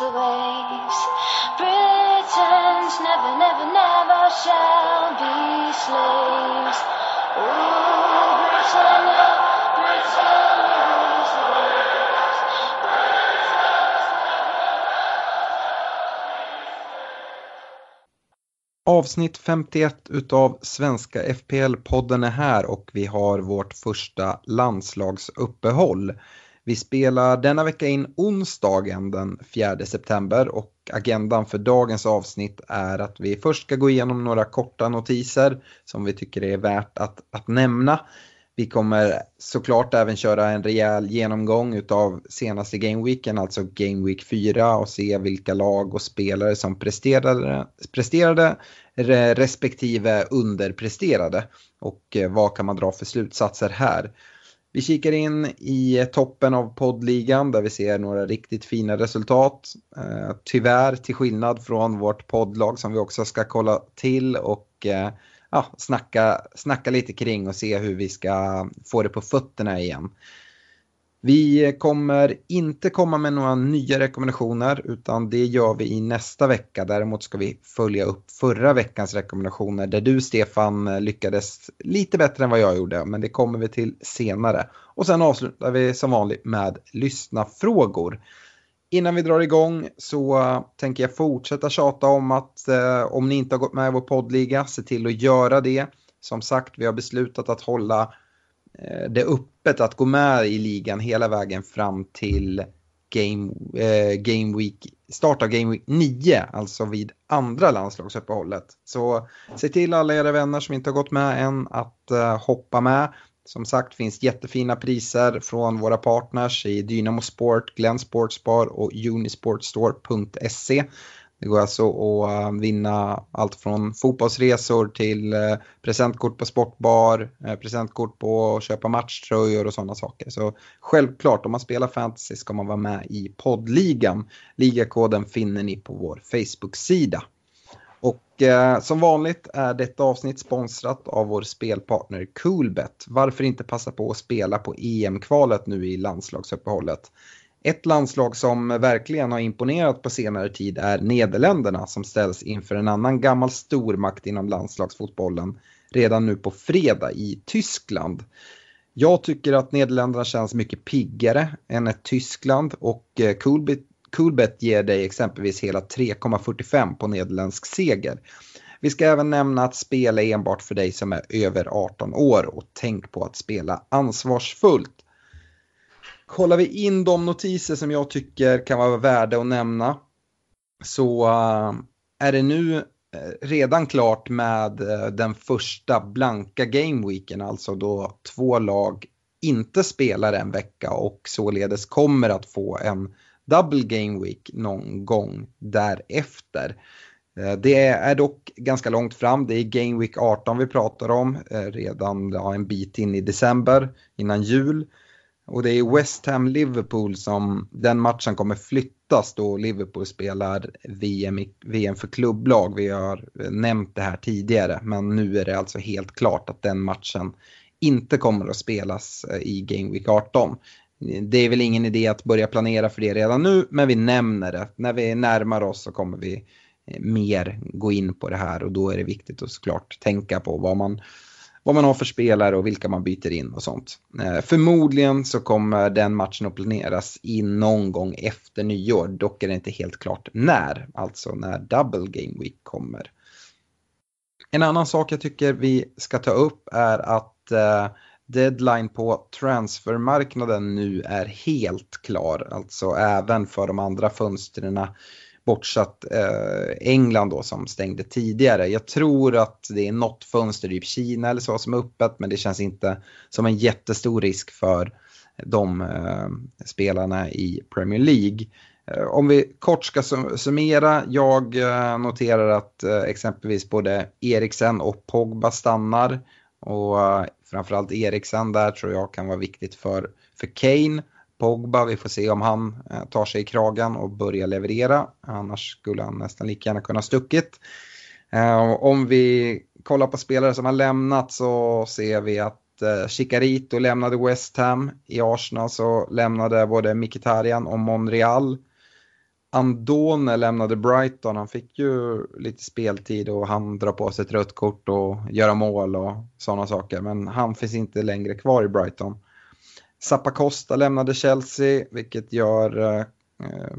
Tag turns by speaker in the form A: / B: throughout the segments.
A: Rules the waves. Britons never, never, never shall be slaves. Ooh, Britannia, Britannia rules the waves.
B: Avsnitt 51 utav Svenska FPL-podden är här och vi har vårt första landslagsuppehåll. Vi spelar denna vecka in onsdagen den 4 september och agendan för dagens avsnitt är att vi först ska gå igenom några korta notiser som vi tycker är värt att, att nämna. Vi kommer såklart även köra en rejäl genomgång utav senaste gameweeken, alltså Game Week 4 och se vilka lag och spelare som presterade, presterade respektive underpresterade och eh, vad kan man dra för slutsatser här. Vi kikar in i toppen av poddligan där vi ser några riktigt fina resultat. Eh, tyvärr till skillnad från vårt poddlag som vi också ska kolla till och eh, ja, snacka, snacka lite kring och se hur vi ska få det på fötterna igen. Vi kommer inte komma med några nya rekommendationer utan det gör vi i nästa vecka. Däremot ska vi följa upp förra veckans rekommendationer där du Stefan lyckades lite bättre än vad jag gjorde men det kommer vi till senare. Och sen avslutar vi som vanligt med lyssna frågor. Innan vi drar igång så tänker jag fortsätta tjata om att eh, om ni inte har gått med i vår poddliga, se till att göra det. Som sagt, vi har beslutat att hålla Eh, det det öppet att gå med i ligan hela vägen fram till Game, eh, game Week, start av Game Week 9, alltså vid andra landslagsuppehållet. Så se till alla era vänner som inte har gått med än att eh, hoppa med. Som sagt finns jättefina priser från våra partners i Dynamo Sport, Glenn Sportsbar och unisportstore.se. Det går alltså att eh, vinna allt från fotbollsresor till eh, presentkort på sportbar, eh, presentkort på att köpa matchtröjor och sådana saker. Så självklart om man spelar fantasy ska man vara med i poddligan. Ligakoden finner ni på vår Facebook-sida. Och eh, som vanligt är detta avsnitt sponsrat av vår spelpartner Coolbet. Varför inte passa på att spela på EM-kvalet nu i landslagsuppehållet? Ett landslag som verkligen har imponerat på senare tid är Nederländerna som ställs inför en annan gammal stormakt inom landslagsfotbollen redan nu på fredag i Tyskland. Jag tycker att Nederländerna känns mycket piggare än ett Tyskland och Coolbit, Coolbet Coolbet ger dig exempelvis hela 3,45 på nederländsk seger. Vi ska även nämna att spel är enbart för dig som är över 18 år och tänk på att spela ansvarsfullt. Kollar vi in de notiser som jag tycker kan vara värda att nämna så eh, är det nu eh, redan klart med eh, den första blanka gameweeken, alltså då två lag inte spelar en vecka och således kommer att få en double gameweek någon gång därefter. Det är dock ganska långt fram, det är Game Week 18 vi pratar om, redan en bit in i december innan jul. Och det är West Ham-Liverpool som den matchen kommer flyttas då Liverpool spelar VM, VM för klubblag. Vi har nämnt det här tidigare men nu är det alltså helt klart att den matchen inte kommer att spelas eh, i Game Week 18. Det är väl ingen idé att börja planera för det redan nu, men vi nämner det. När vi närmar oss så kommer vi eh, mer gå in på det här och då är det viktigt att såklart tänka på vad man, vad man har för spelare och vilka man byter in och sånt. Eh, förmodligen så kommer den matchen att planeras in någon gång efter nyår. Dock är det inte helt klart när, alltså när Double Game Week kommer. En annan sak jag tycker vi ska ta upp är att eh, deadline på transfermarknaden nu är helt klar. Alltså även för de andra fönstren bortsatt eh, England då som stängde tidigare. Jag tror att det är något fönster, i Kina eller så, som är öppet men det känns inte som en jättestor risk för de eh, spelarna i Premier League. Eh, om vi kort ska summera, jag eh, noterar att eh, exempelvis både Eriksen och Pogba stannar. Och eh, framförallt Eriksen där tror jag kan vara viktigt för, för Kane. Pogba, vi får se om han eh, tar sig i kragen och börjar leverera. Annars skulle han nästan lika gärna kunna stuckit. Eh, om vi kollar på spelare som har lämnat så ser vi att eh, Chicarito lämnade West Ham. I Arsenal så lämnade både Mkhitaryan och Monreal. Andone lämnade Brighton, han fick ju lite speltid och han drar på sig ett rött kort och göra mål och sådana saker. Men han finns inte längre kvar i Brighton. Zappacosta lämnade Chelsea, vilket gör eh, eh,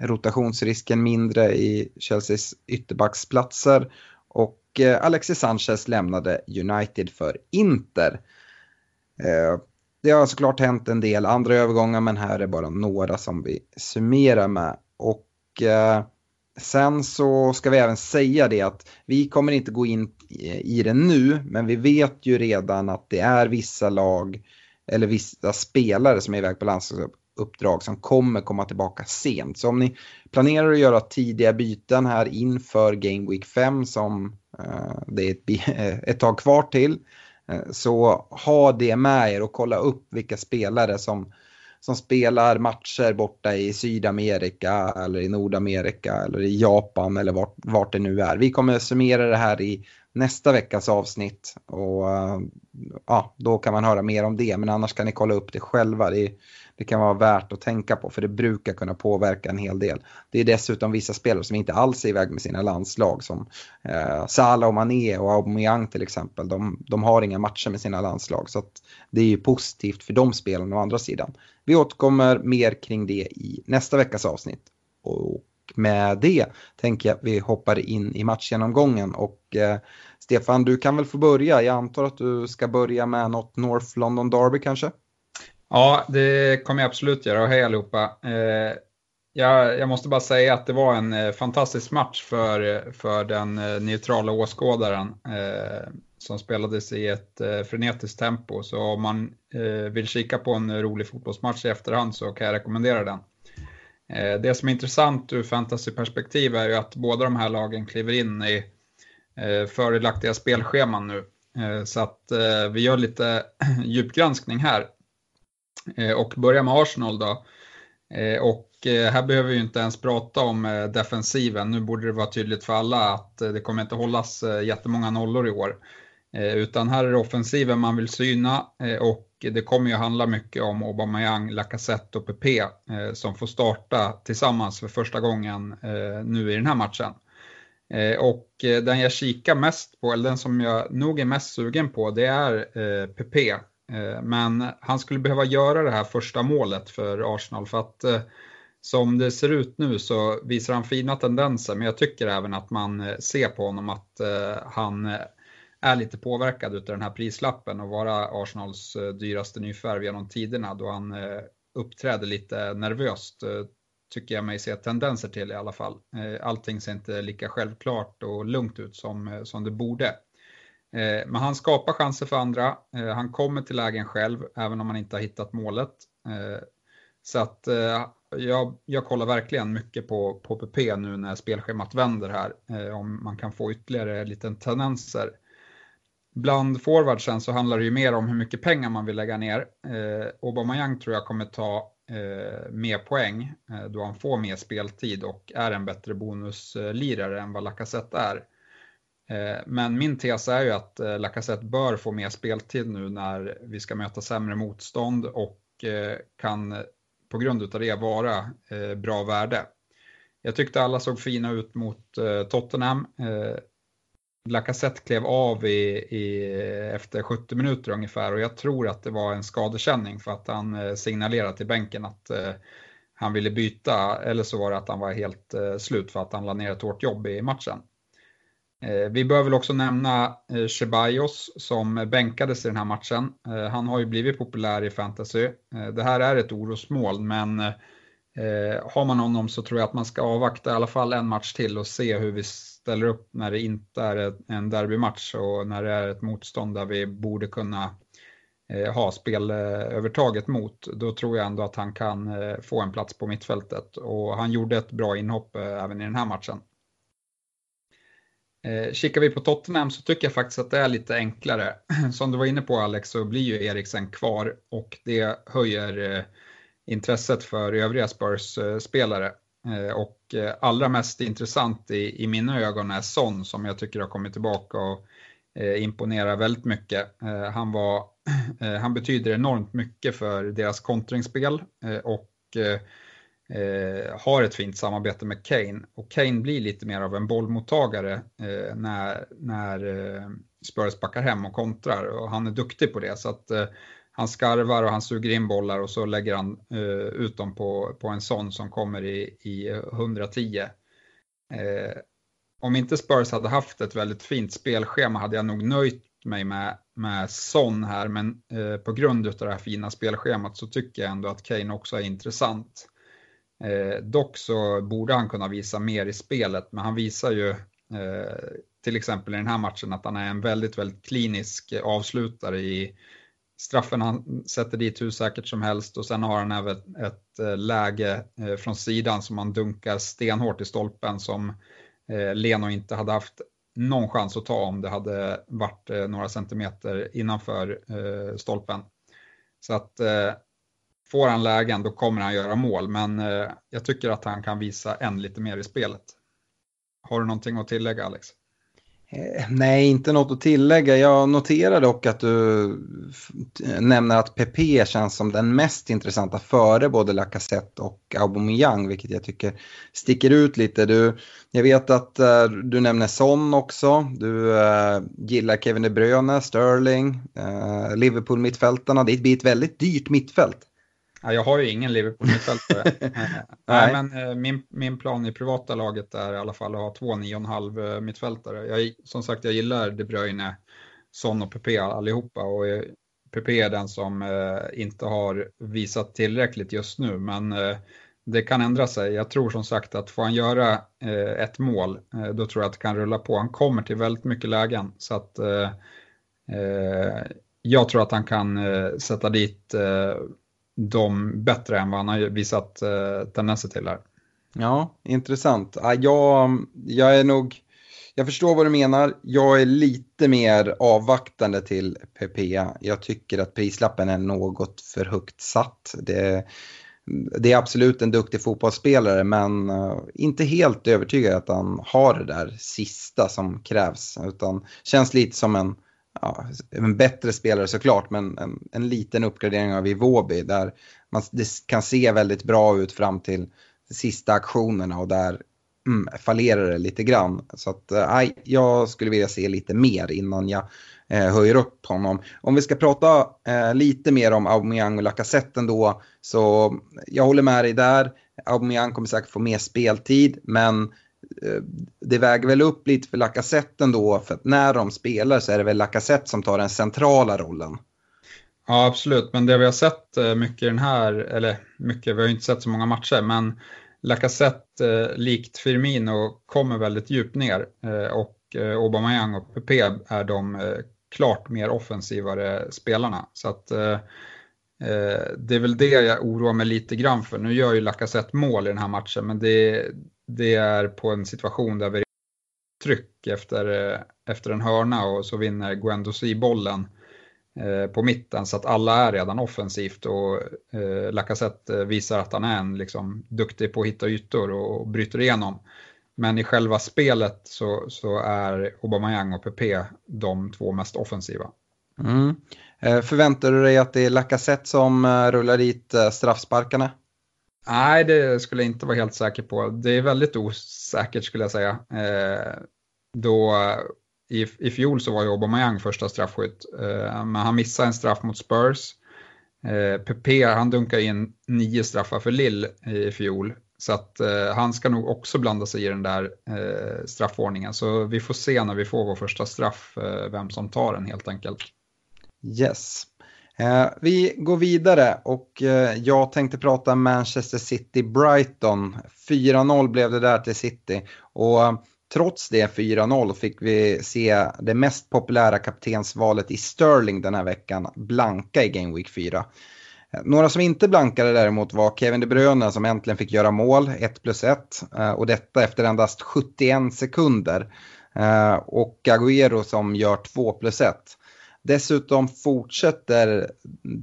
B: rotationsrisken mindre i Chelseas ytterbacksplatser. Och eh, Alexis Sanchez lämnade United för Inter. Eh, det har såklart hänt en del andra övergångar men här är bara några som vi summerar med. Och eh, sen så ska vi även säga det att vi kommer inte gå in i det nu, men vi vet ju redan att det är vissa lag eller vissa spelare som är iväg på landslagsuppdrag som kommer komma tillbaka sent. Så om ni planerar att göra tidiga byten här inför Game Week 5 som eh, det är ett, ett tag kvar till, eh, så ha det med er och kolla upp vilka spelare som som spelar matcher borta i Sydamerika eller i Nordamerika eller i Japan eller vart, vart det nu är. Vi kommer summera det här i nästa veckas avsnitt och eh, ja, då kan man höra mer om det men annars kan ni kolla upp det själva. Det, det kan vara värt att tänka på för det brukar kunna påverka en hel del. Det är dessutom vissa spelare som inte alls är iväg med sina landslag som eh, Salah och Mané och Aubameyang till exempel. De, de har inga matcher med sina landslag så det är ju positivt för de spelarna å andra sidan. Vi återkommer mer kring det i nästa veckas avsnitt. Och med det tänker jag att vi hoppar in i matchgenomgången och eh, Stefan du kan väl få börja. Jag antar att du ska börja med något North London Derby kanske?
C: Ja, det kommer jag absolut göra och hej allihopa. Eh, jag, jag, måste bara säga att det var en eh, fantastisk match för, för den eh, neutrala åskådaren eh, som spelades i ett eh, frenetiskt tempo. Så om man eh, vill kika på en rolig fotbollsmatch i efterhand så kan jag rekommendera den. Eh, det som är intressant ur fantasyperspektiv är ju att båda de här lagen kliver in i fördelaktiga spelscheman nu. Så att vi gör lite djupgranskning här. Eh, och börjar med Arsenal då. Eh, och eh, här behöver vi inte ens prata om defensiven. Nu borde det vara tydligt för alla att det kommer inte hållas jättemånga nollor i år. Utan här är det offensiven man vill syna och det kommer ju handla mycket om Aubameyang, Lacazette och Pepe som får starta tillsammans för första gången nu i den här matchen. Och den jag kikar mest på, eller den som jag nog är mest sugen på, det är Pepe. Eh, men han skulle behöva göra det här första målet för Arsenal för att eh, som det ser ut nu så visar han fina tendenser men jag tycker även att man eh, ser på honom att han är lite påverkad av den här prislappen och vara Arsenals dyraste nyförvärv genom tiderna då han uppträder lite nervöst tycker jag mig se tendenser till i alla fall. Allting ser inte lika självklart och lugnt ut som, som det borde. Eh, men han skapar chanser för andra. Eh, han kommer till lägen själv, även om han inte har hittat målet. Eh, så att jag, jag kollar verkligen mycket på, på PP nu när spelschemat vänder här, om man kan få ytterligare lite tendenser. Bland forwardsen så handlar det ju mer om hur mycket pengar man vill lägga ner. Aubameyang tror jag kommer ta mer poäng då han får mer speltid och är en bättre bonuslirare än vad Lacazette är. Eh, men min tes är ju att eh, Lacazette bör få mer speltid nu när vi ska möta sämre motstånd och eh, kan på grund av det vara bra värde. Jag tyckte alla såg fina ut mot Tottenham. Lacazette klev av i, i, efter 70 minuter ungefär och jag tror att det var en skadekänning för att han signalerade till bänken att han ville byta eller så var det att han var helt slut för att han lade ner ett hårt jobb i matchen. Eh, vi bör väl också nämna eh, Ceballos som bänkades i den här matchen. Eh, han har ju blivit populär i fantasy. Eh, det här är ett orosmål men har man honom så tror jag att man ska avvakta i alla fall en match till och se hur vi ställer upp när det inte är en derbymatch och när det är ett motstånd där vi borde kunna ha spelövertaget mot. Då tror jag ändå att han kan få en plats på mittfältet och han gjorde ett bra inhopp även i den här matchen. Eh, kikar vi på Tottenham så tycker jag faktiskt att det är lite enklare. Som du var inne på Alex så blir ju Eriksen kvar och det höjer eh, intresset för övriga Spurs-spelare. Eh, och eh, allra mest intressant i, i mina ögon är Son som jag tycker har kommit tillbaka och eh, imponerar väldigt mycket. Eh, han, var, eh, han betyder enormt mycket för deras kontringsspel eh, och eh, eh, har ett fint samarbete med Kane. Och Kane blir lite mer av en bollmottagare eh, när, när eh, Spurs backar hem och kontrar och han är duktig på det. Så att eh, han skarvar och han suger in bollar och så lägger han eh, ut dem på, på en sån som kommer i, i 110. Eh, om inte Spurs hade haft ett väldigt fint spelschema hade jag nog nöjt mig med, med Son här, men eh, på grund av det här fina spelschemat så tycker jag ändå att Kane också är intressant. Eh, dock så borde han kunna visa mer i spelet, men han visar ju eh, till exempel i den här matchen att han är en väldigt, väldigt klinisk avslutare i straffen han sätter dit hur säkert som helst och sen har han även ett, eh, läge eh, från sidan som han dunkar stenhårt i stolpen som eh, Leno inte hade haft någon chans att ta om det hade varit eh, några centimeter innanför eh, stolpen. Så att eh, får han lägen då kommer han göra mål, men eh, jag tycker att han kan visa än lite mer i spelet. Har du någonting att tillägga Alex?
B: Eh, nej, inte något att tillägga. Jag noterar dock att du nämner att PP känns som den mest intressanta före både Lacazette och Aubameyang, vilket jag tycker sticker ut lite. Du, jag vet att uh, du nämner Son också. Du uh, gillar Kevin De Bruyne, Sterling, uh, Liverpool-mittfältarna. Det blir ett väldigt dyrt mittfält.
C: Ja, jag har ju ingen Liverpool-mittfältare. Nej, men eh, min, min plan i privata laget är i alla fall att ha två 9,5 eh, mittfältare. Jag, som sagt, jag gillar De Bruyne, Son och PP allihopa och PP är den som eh, inte har visat tillräckligt just nu, men eh, det kan ändra sig. Jag tror som sagt att får han göra eh, ett mål, eh, då tror jag att det kan rulla på. Han kommer till väldigt mycket lägen, så att jag tror att han kan sätta dit dem bättre än vad han har visat eh, tendenser till här.
B: Ja, intressant. Jag, jag är nog, jag förstår vad du menar. Jag är lite mer avvaktande till PPA. Jag tycker att prislappen är något för högt satt. Det, det är absolut en duktig fotbollsspelare men eh, inte helt övertygad att han har det där sista som krävs. Utan känns lite som en ja, en bättre spelare såklart, men en, en liten uppgradering av Iwobi där man, det kan se väldigt bra ut fram till sista aktionerna och där mm, fallerar det lite grann. Så att eh, jag skulle vilja se lite mer innan jag eh, höjer upp honom. Om vi ska prata eh, lite mer om Aubameyang och Lacazette ändå, så jag håller med dig där. Aubameyang kommer säkert få mer speltid, men Eh, det väger väl upp lite för Lacazette ändå, för att när de spelar så är det väl Lacazette som tar den centrala rollen.
C: Ja, absolut, men det vi har sett eh, mycket i den här, eller mycket, vi har ju inte sett så många matcher, men Lacazette, eh, likt Firmino, kommer väldigt djupt ner eh, och Aubameyang och Pepe är de klart mer offensivare spelarna. Så att det är väl det jag oroar mig lite grann för. Nu gör ju Lacazette mål i den här matchen, men det, det är på en situation där vi tryck efter, eh, efter en hörna och så vinner Guendouzi bollen eh, på mitten så att alla är redan offensivt och eh, Lacazette eh, visar att han är en liksom, duktig på att hitta ytor och bryter igenom. Men i själva spelet så, så är Aubameyang och PP de två mest offensiva.
B: Mm. Förväntar du dig att det är Lacazette som rullar dit straffsparkarna?
C: Nej, det skulle jag inte vara helt säker på. Det är väldigt osäkert skulle jag säga. Eh, då i, i fjol så var ju Aubameyang första straffskytt, eh, men han missade en straff mot Spurs. Eh, Pepe, han dunkade in nio straffar för Lill i fjol. Så att eh, han ska nog också blanda sig i den där eh, straffordningen. Så vi får se när vi får vår första straff eh, vem som tar den helt enkelt.
B: Yes. Eh, vi går vidare och eh, jag tänkte prata Manchester City-Brighton. 4-0 blev det där till City. Och eh, trots det 4-0 fick vi se det mest populära kaptensvalet i Sterling den här veckan blanka i Game Week 4. Eh, några som inte blankade däremot var Kevin De Bruyne som äntligen fick göra mål, 1 plus 1. Eh, och detta efter endast 71 sekunder. Och Agüero som gör 2 plus 1. Dessutom fortsätter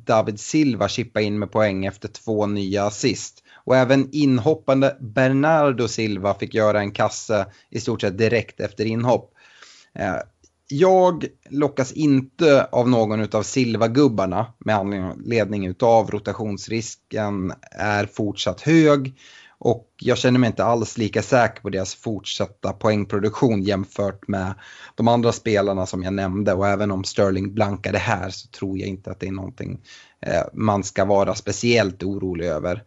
B: David Silva chippa in med poäng efter två nya assist. Och även inhoppande Bernardo Silva fick göra en kasse i stort sett direkt efter inhopp. Eh, jag lockas inte av någon av Silva-gubbarna med anledning av rotationsrisken är fortsatt hög och jag känner mig inte alls lika säker på deras fortsatta poängproduktion jämfört med de andra spelarna som jag nämnde och även om Sterling blankade här så tror jag inte att det är någonting eh, man ska vara speciellt orolig över.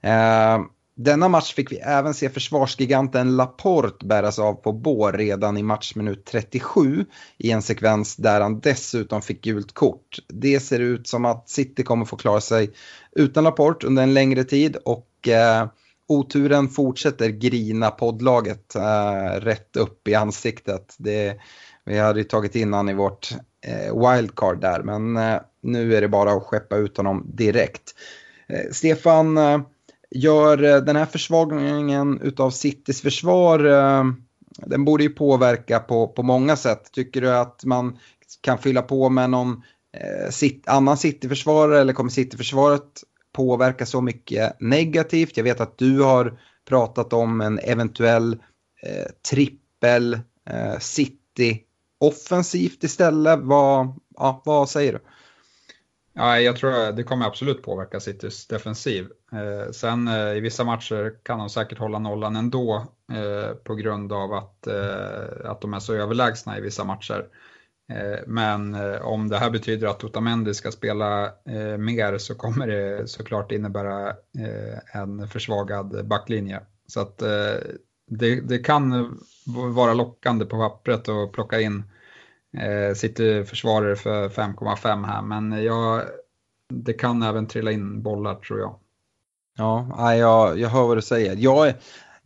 B: Eh, denna match fick vi även se försvarsgiganten Laporte bäras av på bår redan i matchminut 37 i en sekvens där han dessutom fick gult kort. Det ser ut som att City kommer få klara sig utan Laporte under en längre tid och eh, oturen fortsätter grina poddlaget eh, rätt upp i ansiktet. Det, vi hade ju tagit in han i vårt eh, wildcard där men eh, nu är det bara att skeppa ut honom direkt. Eh, Stefan eh, gör eh, den här försvagningen utav Citys försvar, eh, den borde ju påverka på, på många sätt. Tycker du att man kan fylla på med någon eh, sit, annan Cityförsvarare eller kommer Cityförsvaret påverka så mycket negativt? Jag vet att du har pratat om en eventuell eh, trippel eh, City offensivt istället. Vad, ja, vad säger du?
C: Ja, jag tror det kommer absolut påverka Citys defensiv. Eh, sen eh, i vissa matcher kan de säkert hålla nollan ändå eh, på grund av att, eh, att de är så överlägsna i vissa matcher. Eh, men eh, om det här betyder att Otamendi ska spela eh, mer så kommer det såklart innebära en försvagad backlinje. Så att det, det kan vara lockande på pappret att plocka in sitt försvarare för 5,5 här, men jag, det kan även trilla in bollar tror jag.
B: Ja, jag, jag hör vad du säger. Jag är,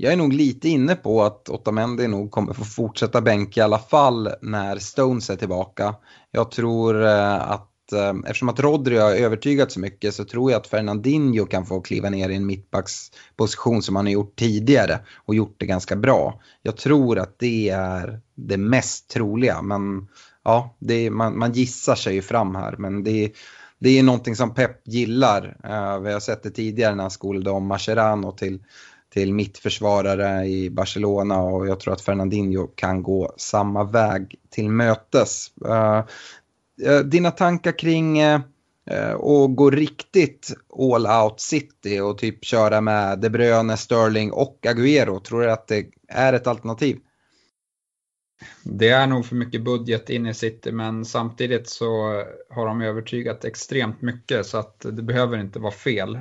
B: jag är nog lite inne på att Otamendi nog kommer få fortsätta bänka i alla fall när Stones är tillbaka. Jag tror eh, att eh, eftersom att Rodri har övertygat så mycket så tror jag att Fernandinho kan få kliva ner i en mittbacksposition som han har gjort tidigare och gjort det ganska bra. Jag tror att det är det mest troliga men ja, är, man, man, gissar sig ju fram här men det, det är någonting som Pep gillar. Uh, vi har sett det tidigare när han skolade om Mascherano till till mittförsvarare i Barcelona och jag tror att Fernandinho kan gå samma väg till mötes. Eh, eh, dina tankar kring eh, att gå riktigt all out city och typ köra med De Bruyne, Sterling och Agüero. Tror du att det är ett alternativ?
C: Det är nog för mycket budget in i city men samtidigt så har de övertygat extremt mycket så att det behöver inte vara fel.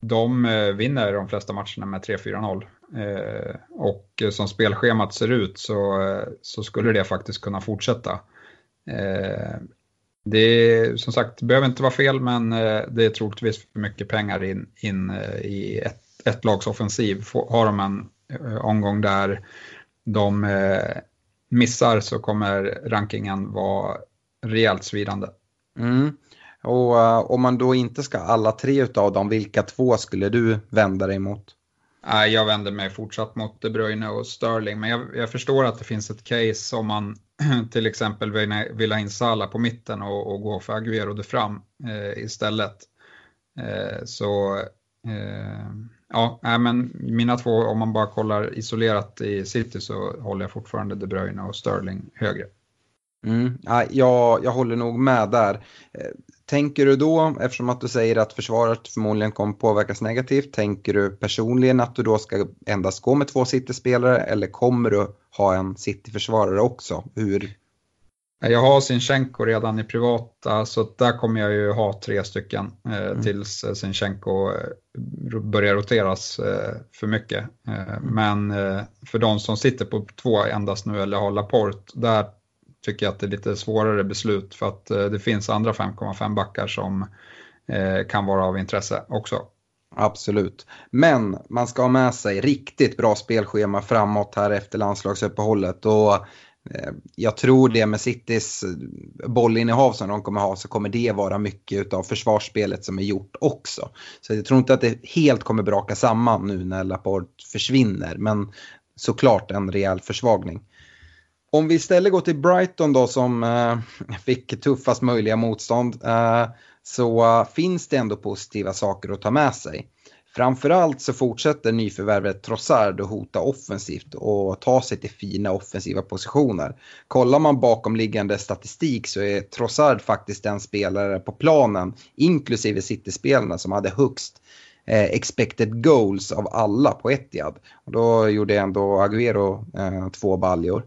C: De eh, vinner de flesta matcherna med 3-4-0 eh, och som spelschemat ser ut så, eh, så skulle det faktiskt kunna fortsätta. Eh, det som sagt, det behöver inte vara fel, men det är troligtvis för mycket pengar in, in i ett, ett lags offensiv. Har de en omgång där de missar så kommer rankingen vara rejält svidande.
B: Mm. Och uh, om man då inte ska alla tre av dem, vilka två skulle du vända dig mot?
C: Jag vänder mig fortsatt mot De Bruyne och Sterling, men jag, jag förstår att det finns ett case om man till exempel vill ha in Salah på mitten och, och gå för Agüero de fram eh, istället. Eh, så eh, ja, men mina två, om man bara kollar isolerat i City så håller jag fortfarande De Bruyne och Sterling högre.
B: Mm, ja, jag, jag håller nog med där. Eh, tänker du då, eftersom att du säger att försvaret förmodligen kommer påverkas negativt, tänker du personligen att du då ska endast gå med två City-spelare eller kommer du ha en City-försvarare också? Hur,
C: jag har Sinchenko redan i privata så där kommer jag ju ha tre stycken eh, mm. tills eh, Sinchenko eh, börjar roteras eh, för mycket. Eh, mm. Men för de som sitter på två endast nu eller har Laporte, där tycker jag att det är lite svårare beslut för att eh, det finns andra 5,5 backar som eh, kan vara av intresse också.
B: Absolut. Men man ska ha med sig riktigt bra spelschema framåt här efter landslagsuppehållet. Och eh, jag tror det med Citys bollinnehav som de kommer ha så kommer det vara mycket av försvarsspelet som är gjort också. Så jag tror inte att det helt kommer braka samman nu när Laporte försvinner men såklart en rejäl försvagning. Om vi istället går till Brighton då som eh, fick tuffast möjliga motstånd eh, så finns det ändå positiva saker att ta med sig. Framförallt så fortsätter nyförvärvet Trossard att hota offensivt och ta sig till fina offensiva positioner. Kollar man bakomliggande statistik så är Trossard faktiskt den spelare på planen, inklusive City-spelarna, som hade högst eh, expected goals av alla på Etihad. Och då gjorde ändå Agüero eh, två baljor.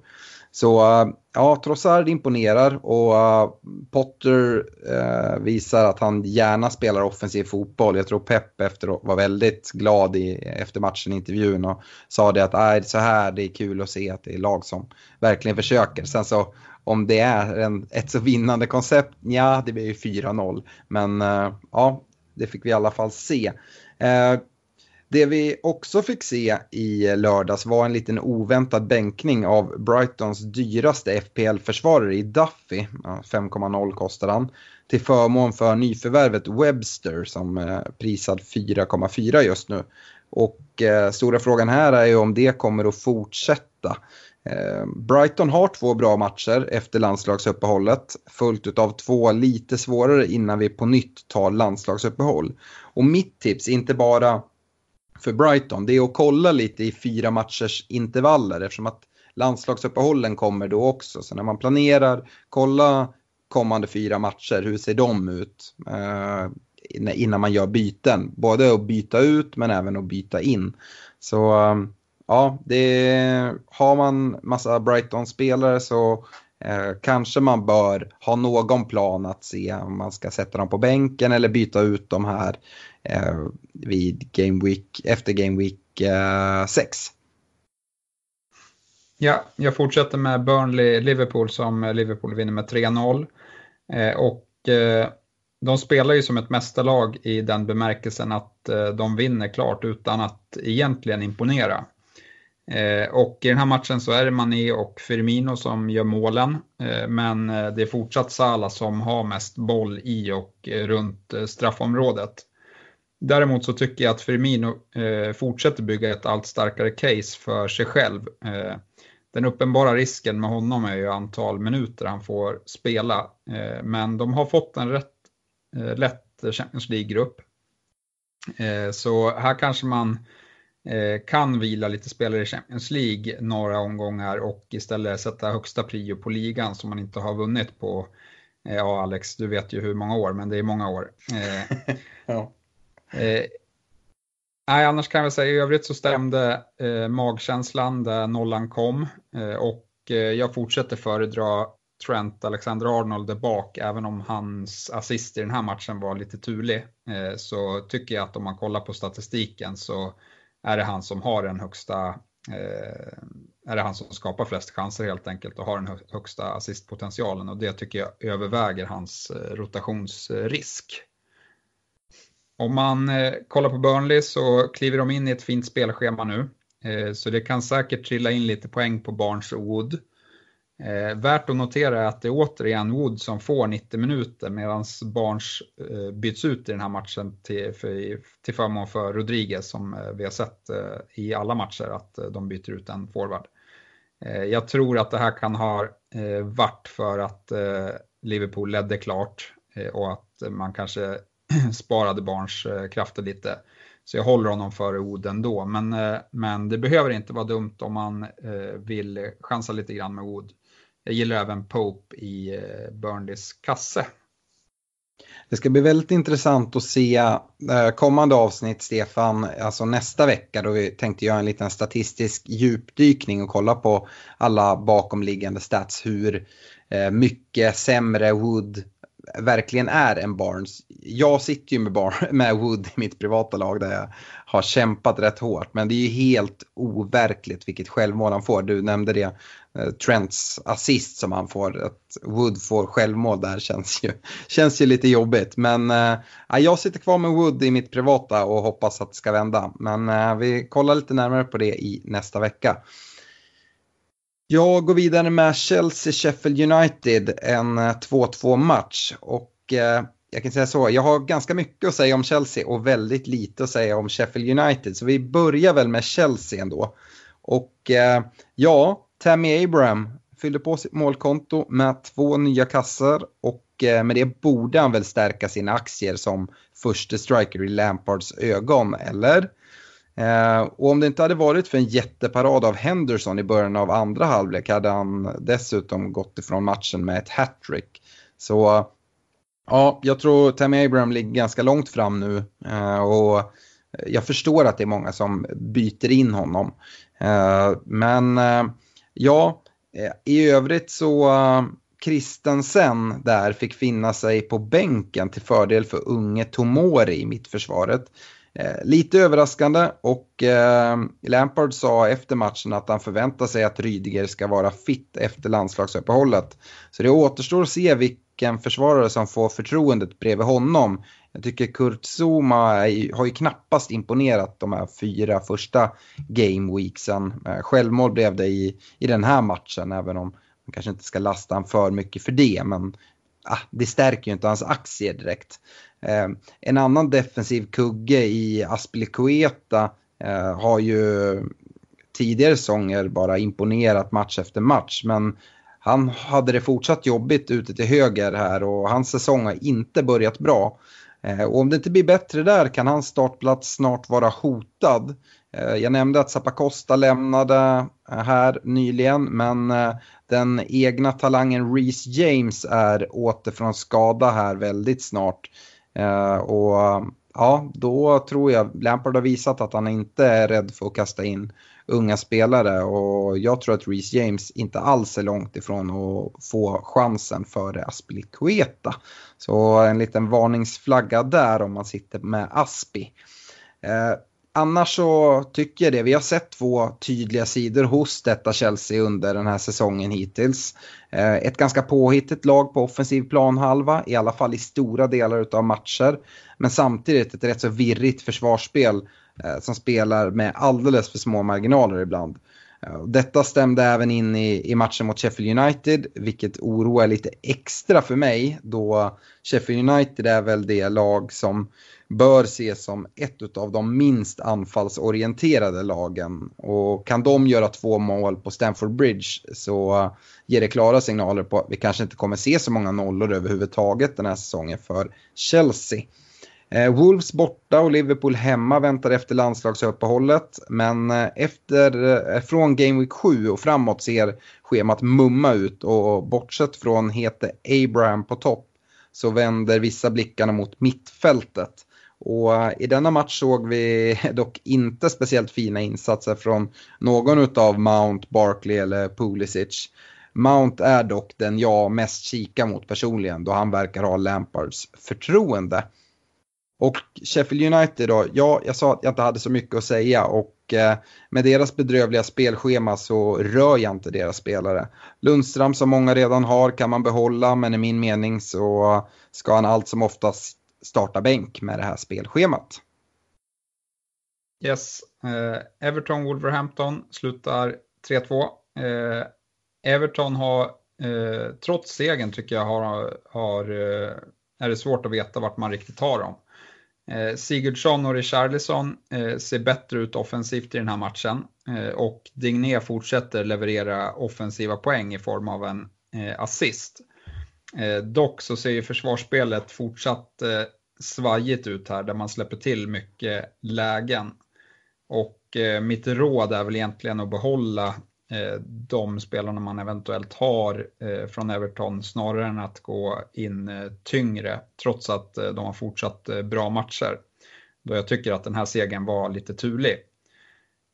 B: Så eh, ja, Trossard imponerar och eh, Potter eh, visar att han gärna spelar offensiv fotboll. Jag tror Pep efter, var väldigt glad i, efter matchen i intervjun och sa det att äh, så här det är kul att se att det är lag som verkligen försöker. Sen så om det är en, ett så vinnande koncept, ja det blir ju 4-0. Men ja, det fick vi i alla fall se. Det vi också fick se i lördags var en liten oväntad bänkning av Brightons dyraste FPL-försvarare i Duffy. 5,0 kostar han. Till förmån för nyförvärvet Webster som är prisad 4,4 just nu. Och eh, stora frågan här är ju om det kommer att fortsätta. Eh, Brighton har två bra matcher efter landslagsuppehållet, följt av två lite svårare innan vi på nytt tar landslagsuppehåll. Och mitt tips, inte bara för Brighton det är att kolla lite i fyra matchers intervaller eftersom att landslagsuppehållen kommer då också. Så när man planerar, kolla kommande fyra matcher, hur ser de ut eh, innan man gör byten. Både att byta ut men även att byta in. Så eh, ja, det, har man massa Brighton-spelare så eh, kanske man bör ha någon plan att se om man ska sätta dem på bänken eller byta ut de här eh, Eh, vid Game Week, efter Game Week 6. Eh,
C: ja, jag fortsätter med Burnley-Liverpool som Liverpool vinner med 3-0. Eh, och eh, de spelar ju som ett mästarlag i den bemärkelsen att eh, de vinner klart utan att egentligen imponera. Eh, och i den här matchen så är det Mané och Firmino som gör målen. Eh, men eh, det är fortsatt Salah som har mest boll i och eh, runt straffområdet. Däremot så tycker jag att Firmino eh, fortsätter bygga ett allt starkare case för sig själv. Eh, den uppenbara risken med honom är ju antal minuter han får spela. Eh, men de har fått en rätt eh, lätt Champions League-grupp. Eh, så här kanske man eh, kan vila lite spelare i Champions League några omgångar och istället sätta högsta prio på ligan som man inte har vunnit på, eh, ja Alex, du vet ju hur många år, men det är många år. Eh, ja. Eh, nej, annars kan jag säga i övrigt så stämde eh, magkänslan där nollan kom eh, och eh, jag fortsätter föredra Trent Alexander-Arnold där bak, även om hans assist i den här matchen var lite turlig, eh, så tycker jag att om man kollar på statistiken så är det han som har den högsta eh, är det han som skapar flest chanser helt enkelt och har den högsta assistpotentialen och det tycker jag överväger hans eh, rotationsrisk. Om man eh, kollar på Burnley så kliver de in i ett fint spelschema nu. Eh, så det kan säkert trilla in lite poäng på Barnes och Wood. Eh, värt att notera är att det är återigen Wood som får 90 minuter medan Barnes eh, byts ut i den här matchen till, för, till förmån för Rodriguez som eh, vi har sett eh, i alla matcher att eh, de byter ut en forward. Eh, jag tror att det här kan ha eh, varit för att eh, Liverpool ledde klart eh, och att man kanske sparade barns eh, krafter lite. Så jag håller honom före Oden då, men, eh, men det behöver inte vara dumt om man eh, vill chansa lite grann med Wood. jag gillar även Pope i Burnleys kasse.
B: Det ska bli väldigt intressant att se kommande avsnitt, Stefan, alltså nästa vecka då vi tänkte göra en liten statistisk djupdykning och kolla på alla bakomliggande stats, hur mycket sämre Wood verkligen är en Barnes. Jag sitter ju med, Bar med Wood i mitt privata lag där jag har kämpat rätt hårt. Men det är ju helt overkligt vilket självmål han får. Du nämnde det, eh, Trents assist som han får. Att Wood får självmål där känns ju, känns ju lite jobbigt. Men äh, jag sitter kvar med Wood i mitt privata och hoppas att det ska vända. Men äh, vi kollar lite närmare på det i nästa vecka. Jag går vidare med Chelsea-Sheffield United, en eh, 2-2 match. Och eh, jag kan säga så, jag har ganska mycket att säga om Chelsea och väldigt lite att säga om Sheffield United. Så vi börjar väl med Chelsea ändå. Och eh, ja, Tammy Abraham fyllde på sitt målkonto med två nya kassar och eh, med det borde han väl stärka sina aktier som första striker i Lampards ögon, eller? Eh, och om det inte hade varit för en jätteparad av Henderson i början av andra halvlek hade han dessutom gått ifrån matchen med ett hattrick. Så ja, jag tror Tammy Abraham ligger ganska långt fram nu eh, och jag förstår att det är många som byter in honom. Eh, men eh, ja, eh, i övrigt så eh, Kristensen där fick finna sig på bänken till fördel för unge Tomori i mittförsvaret. Eh, lite överraskande och eh, Lampard sa efter matchen att han förväntar sig att Rydiger ska vara fit efter landslagsuppehållet. Så det återstår att se vilken försvarare som får förtroendet bredvid honom. Jag tycker Kurt Zuma har ju knappast imponerat de här fyra första game weeksen. Eh, Självmål blev det i, i den här matchen även om man kanske inte ska lasta han för mycket för det. Men ah, det stärker ju inte hans aktier direkt. Eh, en annan defensiv kugge i Aspilicueta eh, har ju tidigare säsonger bara imponerat match efter match. Men han hade det fortsatt jobbigt ute till höger här och hans säsong har inte börjat bra. Eh, och om det inte blir bättre där kan hans startplats snart vara hotad. Eh, jag nämnde att Zappacosta lämnade här nyligen men eh, den egna talangen Reece James är åter från skada här väldigt snart. Eh, och ja, då tror jag Lampard har visat att han inte är rädd för att kasta in unga spelare och jag tror att Reece James inte alls är långt ifrån att få chansen före Aspilicueta. Så en liten varningsflagga där om man sitter med Aspi. Eh, Annars så tycker jag det. Vi har sett två tydliga sidor hos detta Chelsea under den här säsongen hittills. Eh, ett ganska påhittigt lag på offensiv planhalva, i alla fall i stora delar av matcher. Men samtidigt ett rätt så virrigt försvarsspel eh, som spelar med alldeles för små marginaler ibland. Eh, detta stämde även in i, i matchen mot Sheffield United, vilket oroar lite extra för mig då Sheffield United är väl det lag som bör ses som ett av de minst anfallsorienterade lagen. Och kan de göra två mål på Stamford Bridge så ger det klara signaler på att vi kanske inte kommer se så många nollor överhuvudtaget den här säsongen för Chelsea. Eh, Wolves borta och Liverpool hemma väntar efter landslagsuppehållet. Men eh, efter, eh, från Game Week 7 och framåt ser schemat mumma ut och bortsett från hete Abraham på topp så vänder vissa blickarna mot mittfältet. Och eh, i denna match såg vi dock inte speciellt fina insatser från någon av Mount, Barkley eller Pulisic. Mount är dock den jag mest kikar mot personligen då han verkar ha Lampards förtroende. Och Sheffield United då, ja, jag sa att jag inte hade så mycket att säga och eh, med deras bedrövliga spelschema så rör jag inte deras spelare. Lundström som många redan har kan man behålla men i min mening så ska han allt som oftast starta bänk med det här spelschemat.
C: Yes, eh, Everton Wolverhampton slutar 3-2. Eh, Everton har eh, trots segern tycker jag har, har eh, är det svårt att veta vart man riktigt har dem. Eh, Sigurdsson och Richarlison eh, ser bättre ut offensivt i den här matchen eh, och Digné fortsätter leverera offensiva poäng i form av en eh, assist. Eh, dock så ser ju försvarsspelet fortsatt eh, svajigt ut här där man släpper till mycket lägen. Och eh, mitt råd är väl egentligen att behålla eh, de spelarna man eventuellt har eh, från Everton snarare än att gå in eh, tyngre trots att de har fortsatt bra matcher. Då jag tycker att den här segern var lite turlig.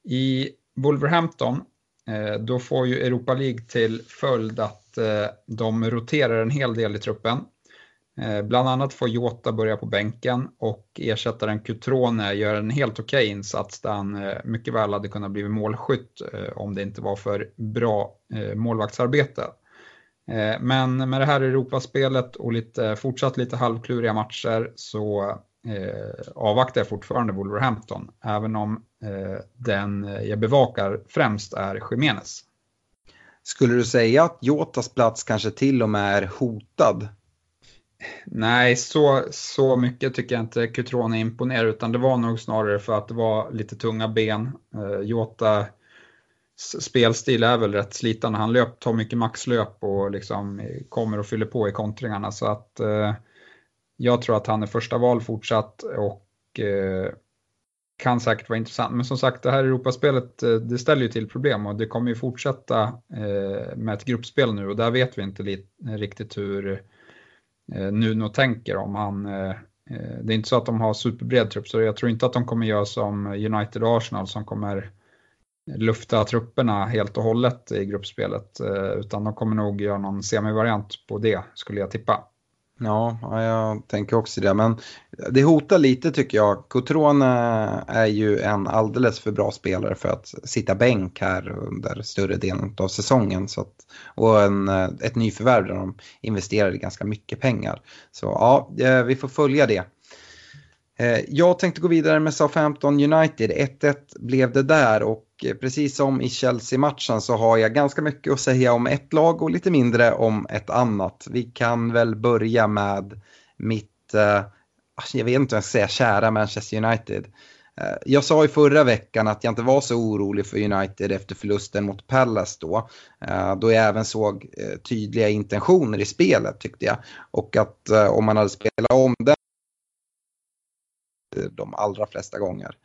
C: I Wolverhampton Eh, då får ju Europa League till följd att eh, de roterar en hel del i truppen. Eh, bland annat får Jota börja på bänken och ersättaren Cutrone gör en helt okej okay insats där han mycket väl hade kunnat bli målskytt om det inte var för bra målvaktsarbete. Men med det här Europaspelet och lite, fortsatt lite halvkluriga matcher så avvaktar jag fortfarande Wolverhampton, även om den jag bevakar främst är Jiménez.
B: Skulle du säga att Jotas plats kanske till och med är hotad
C: Nej, så, så mycket tycker jag inte Cutrone imponerar utan det var nog snarare för att det var lite tunga ben. Eh, Jota spelstil är väl rätt slitande. Han löp, tar mycket maxlöp och liksom kommer och fyller på i kontringarna. Så att eh, jag tror att han är första val fortsatt och eh, kan säkert vara intressant. Men som sagt, det här Europaspelet eh, det ställer ju till problem och det kommer ju fortsätta eh, med ett gruppspel nu och där vet vi inte riktigt hur Eh, Nuno tänker om han eh, eh, det är inte så att de har superbred trupp, så jag tror inte att de kommer göra som United och Arsenal som kommer lufta trupperna helt och hållet i gruppspelet, eh, utan de kommer nog göra någon semivariant på det, skulle jag tippa.
B: Ja, jag tänker också det. Men det hotar lite tycker jag. Cotrone är ju en alldeles för bra spelare för att sitta bänk här under större delen av säsongen. Så att, och en, ett nyförvärv där de investerade ganska mycket pengar. Så ja, eh, vi får följa det. Eh, jag tänkte gå vidare med Southampton United. 1-1 blev det där och Eh, precis som i Chelsea-matchen så har jag ganska mycket att säga om ett lag och lite mindre om ett annat. Vi kan väl börja med mitt, eh, alltså jag vet inte vad jag ska säga, kära Manchester United. Eh, jag sa i förra veckan att jag inte var så orolig för United efter förlusten mot Palace då. Eh, då jag även såg tydliga intentioner i spelet tyckte jag. Och att om man hade spelat om den de allra flesta gånger.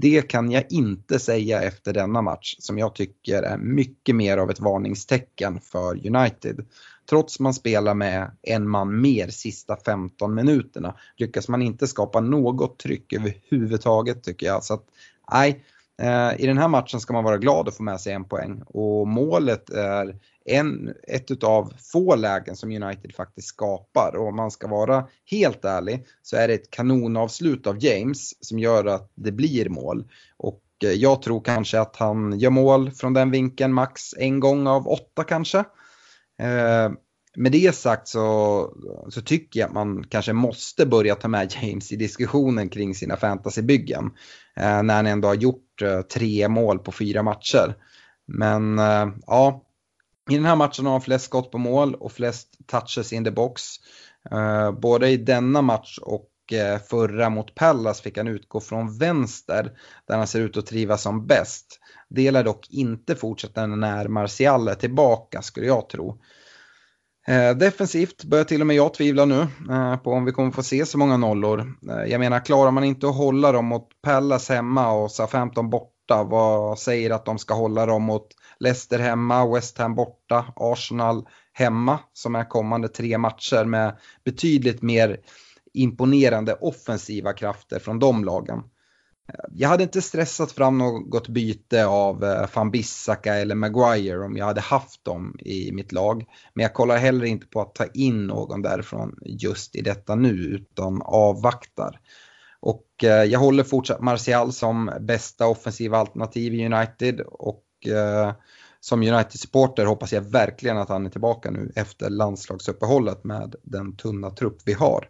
B: Det kan jag inte säga efter denna match som jag tycker är mycket mer av ett varningstecken för United. Trots man spelar med en man mer sista 15 minuterna lyckas man inte skapa något tryck överhuvudtaget tycker jag. Så att, nej, Eh, i den här matchen ska man vara glad att få med sig en poäng och målet är en, ett utav få lägen som United faktiskt skapar. Och om man ska vara helt ärlig så är det ett kanonavslut av James som gör att det blir mål. Och eh, jag tror kanske att han gör mål från den vinkeln max en gång av åtta kanske. Eh, med det sagt så, så tycker jag att man kanske måste börja ta med James i diskussionen kring sina fantasybyggen. Eh, när han ändå har gjort eh, tre mål på fyra matcher. Men eh, ja, i den här matchen har han flest skott på mål och flest touches in the box. Eh, både i denna match och eh, förra mot Pallas fick han utgå från vänster där han ser ut att trivas som bäst. Det lär dock inte fortsätta när Martial är tillbaka skulle jag tro. Eh, defensivt börjar till och med jag tvivla nu eh, på om vi kommer få se så många nollor. Eh, jag menar, klarar man inte att hålla dem mot Pallas hemma och SA-15 borta, vad säger att de ska hålla dem mot Leicester hemma, West Ham borta, Arsenal hemma som är kommande tre matcher med betydligt mer imponerande offensiva krafter från de lagen. Jag hade inte stressat fram något byte av eh, van Bissaka eller Maguire om jag hade haft dem i mitt lag. Men jag kollar heller inte på att ta in någon därifrån just i detta nu utan avvaktar. Och eh, jag håller fortsatt Martial som bästa offensiva alternativ i United och eh, som United-supporter hoppas jag verkligen att han är tillbaka nu efter landslagsuppehållet med den tunna trupp vi har.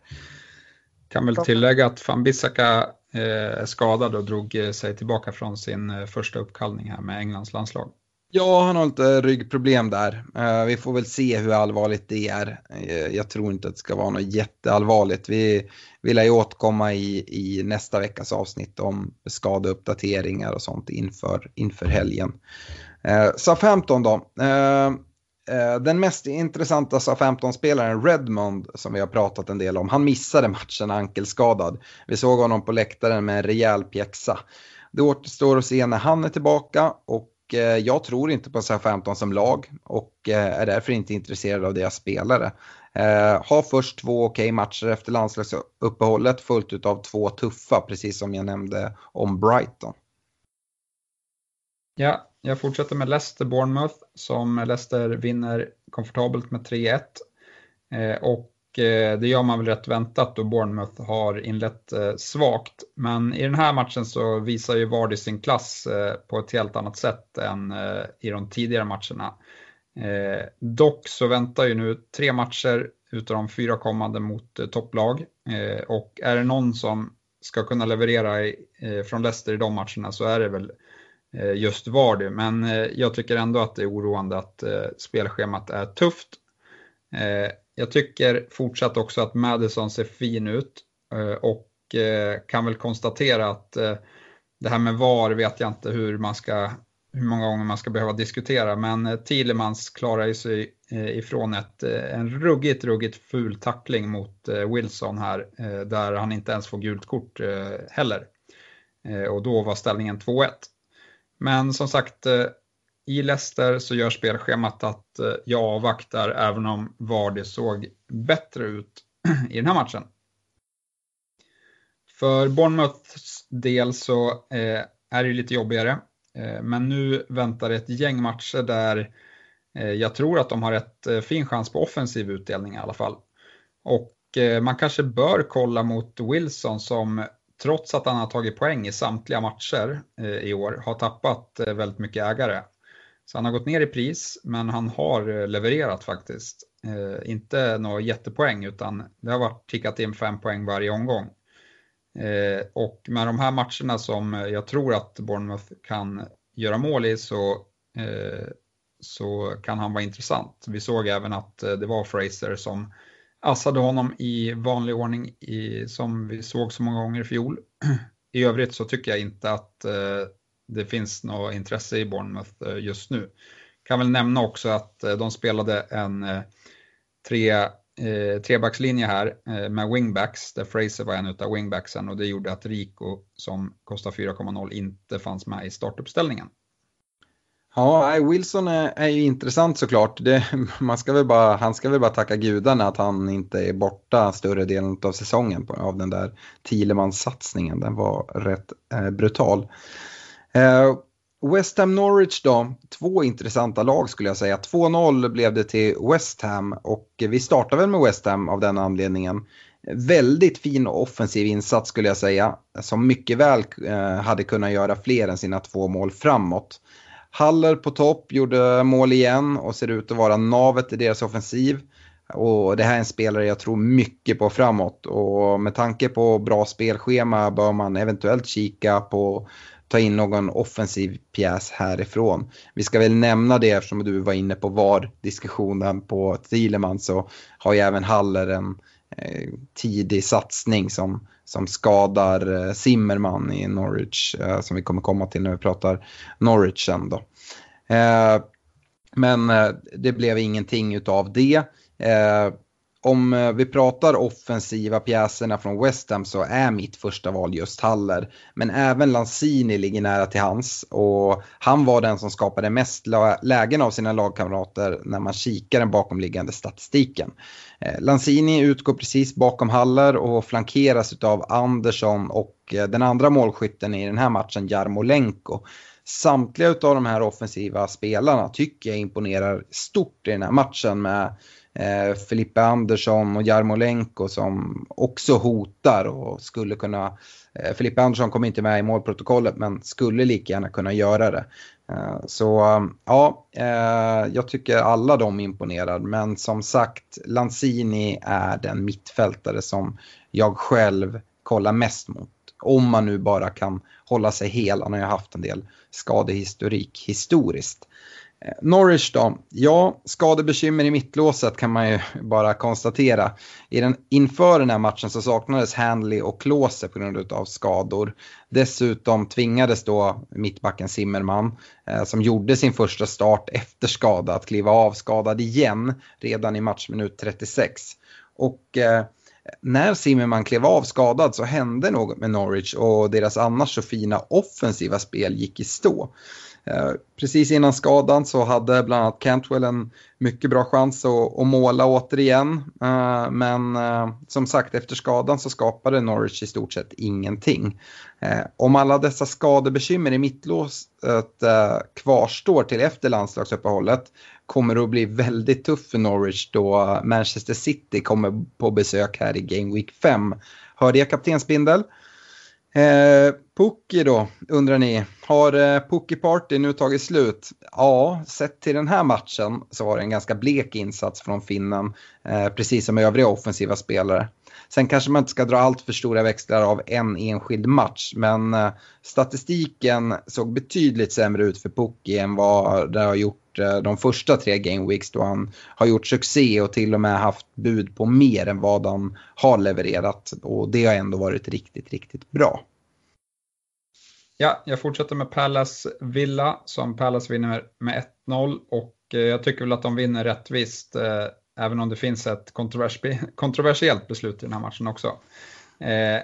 C: Kan väl tillägga att van Bissaka Eh, skadad och drog eh, sig tillbaka från sin eh, första uppkallning här med Englands landslag.
B: Ja, han har lite ryggproblem där. Vi får väl se hur allvarligt det är. Jag tror inte att det ska vara något jätteallvarligt. Vi vill ju återkomma i, i nästa veckas avsnitt om skadeuppdateringar och sånt inför, inför helgen. Eh, SA-15 då. Eh, Eh, den mest intressanta SA-15-spelaren Redmond som vi har pratat en del om, han missade matchen ankelskadad. Vi såg honom på läktaren med en rejäl pjäxa. Det återstår att se när han är tillbaka och eh, jag tror inte på Southampton som lag och eh, är därför inte intresserad av deras spelare. Ha först två okej matcher efter landslagsuppehållet följt av två tuffa, precis som jag nämnde om Brighton.
C: Ja, jag fortsätter med Leicester Bournemouth som Leicester vinner komfortabelt med 3-1. Eh, och Eh, det gör man väl rätt väntat då Bournemouth har inlett eh, svagt. Men i den här matchen så visar ju Vardy sin klass eh, på ett helt annat sätt än eh, i de tidigare matcherna. Eh, dock så väntar ju nu tre matcher utav de fyra kommande mot topplag. Och är det någon som ska kunna leverera från Leicester i de matcherna så är det väl Eh, just Vardy. Men eh, jag tycker ändå att det är oroande att eh, spelschemat är tufft. Jag tycker fortsatt också att Madison ser fin ut och kan väl konstatera att det här med VAR vet jag inte hur, man ska, hur många gånger man ska behöva diskutera, men Thielemans klarar ju sig ifrån ett, en ruggigt, ruggigt ful tackling mot Wilson här, där han inte ens får gult kort heller. Och då var ställningen 2-1. Men som sagt, eh, i Leicester så gör spelschemat att eh, jag avvaktar även om Vardy såg bättre ut i den här matchen. För Bournemouths del så eh, är det lite jobbigare. Men nu väntar ett gäng matcher där jag tror att de har ett fin chans på offensiv utdelning i alla fall. Och man kanske bör kolla mot Wilson som trots att han har tagit poäng i samtliga matcher eh, i år har tappat eh, väldigt mycket ägare. Så han har gått ner i pris, men han har eh, levererat faktiskt. Inte några jättepoäng, utan det har varit tickat in fem poäng varje omgång. Och med de här matcherna som jag tror att Bournemouth kan göra mål i så, så kan han vara intressant. Vi såg även att det var Fraser som assade honom i vanlig ordning i, som vi såg så många gånger i fjol. I övrigt så tycker jag inte att eh, det finns något intresse i Bournemouth eh, just nu. Kan väl nämna också att eh, de spelade en eh, tre, eh, trebackslinje här eh, med wingbacks där Fraser var en av wingbacksen och det gjorde att Rico som kostar 4,0 inte fanns med i startuppställningen.
B: Ja, Wilson är, är ju intressant såklart. Det, man ska väl bara, han ska väl bara tacka gudarna att han inte är borta större delen av säsongen på, av den där Thielemans-satsningen. Den var rätt eh, brutal. Eh, West Ham Norwich då, två intressanta lag skulle jag säga. 2-0 blev det till West Ham och vi startar väl med West Ham av den anledningen. Väldigt fin offensiv insats skulle jag säga, som mycket väl eh, hade kunnat göra fler än sina två mål framåt. Haller på topp gjorde mål igen och ser ut att vara navet i deras offensiv. Och det här är en spelare jag tror mycket på framåt och med tanke på bra spelschema bör man eventuellt kika på ta in någon offensiv pjäs härifrån. Vi ska väl nämna det eftersom du var inne på VAR-diskussionen på Thielemann så har ju även Haller en eh, Eh, tidig satsning som, som skadar eh, Zimmerman i Norwich eh, som vi kommer komma till när vi pratar Norwich sen då. Men det blev ingenting utav det. Om eh, vi pratar offensiva pjäserna från West Ham så är mitt första val just Haller. Men även Lanzini ligger nära till hans och han var den som skapade mest lägen av sina lagkamrater när man kikar den bakomliggande statistiken. Eh, Lanzini utgår precis bakom Haller och flankeras av Andersson och eh, den andra målskytten i den här matchen, Jarmolenko. Samtliga av de här offensiva spelarna tycker jag imponerar stort i den här matchen med eh, Filippe Andersson och Jarmolenko som också hotar och skulle kunna eh, Filippe Andersson kom inte med i målprotokollet men skulle lika gärna kunna göra det. Eh, så um, ja, eh, jag tycker alla de imponerar men som sagt Lanzini är den mittfältare som jag själv kollar mest mot. Om man nu bara kan hålla sig hel, han har ju haft en del skadehistorik historiskt. Norwich då? Ja, skadebekymmer i mittlåset kan man ju bara konstatera. I den, inför den här matchen så saknades Handley och Klose på grund av skador. Dessutom tvingades då mittbacken Zimmerman, eh, som gjorde sin första start efter skada, att kliva av skadad igen redan i matchminut 36. Och eh, när Zimmerman klev av skadad så hände något med Norwich och deras annars så fina offensiva spel gick i stå. Eh, precis innan skadan så hade bland annat Cantwell en mycket bra chans att, att måla återigen. Eh, men eh, som sagt efter skadan så skapade Norwich i stort sett ingenting. Om alla dessa skadebekymmer i mittlåset kvarstår till efter landslagsuppehållet kommer det att bli väldigt tufft för Norwich då Manchester City kommer på besök här i Game Week 5. Hörde jag kaptensbindel? Pookie då, undrar ni. Har eh, Pookie Party nu tagit slut? Ja, sett till den här matchen så var det en ganska blek insats från finnen. Eh, precis som övriga offensiva spelare. Sen kanske man inte ska dra allt för stora växlar av en enskild match. Men eh, statistiken såg betydligt sämre ut för Pookie än vad det har gjort de första tre gameweeks då han har gjort succé och till och med haft bud på mer än vad han har levererat. Och det har ändå varit riktigt, riktigt bra.
C: Ja, jag fortsätter med Palace Villa som Palace vinner med 1-0 och eh, jag tycker väl att de vinner rättvist eh, även om det finns ett kontroversiellt beslut i den här matchen också. Eh,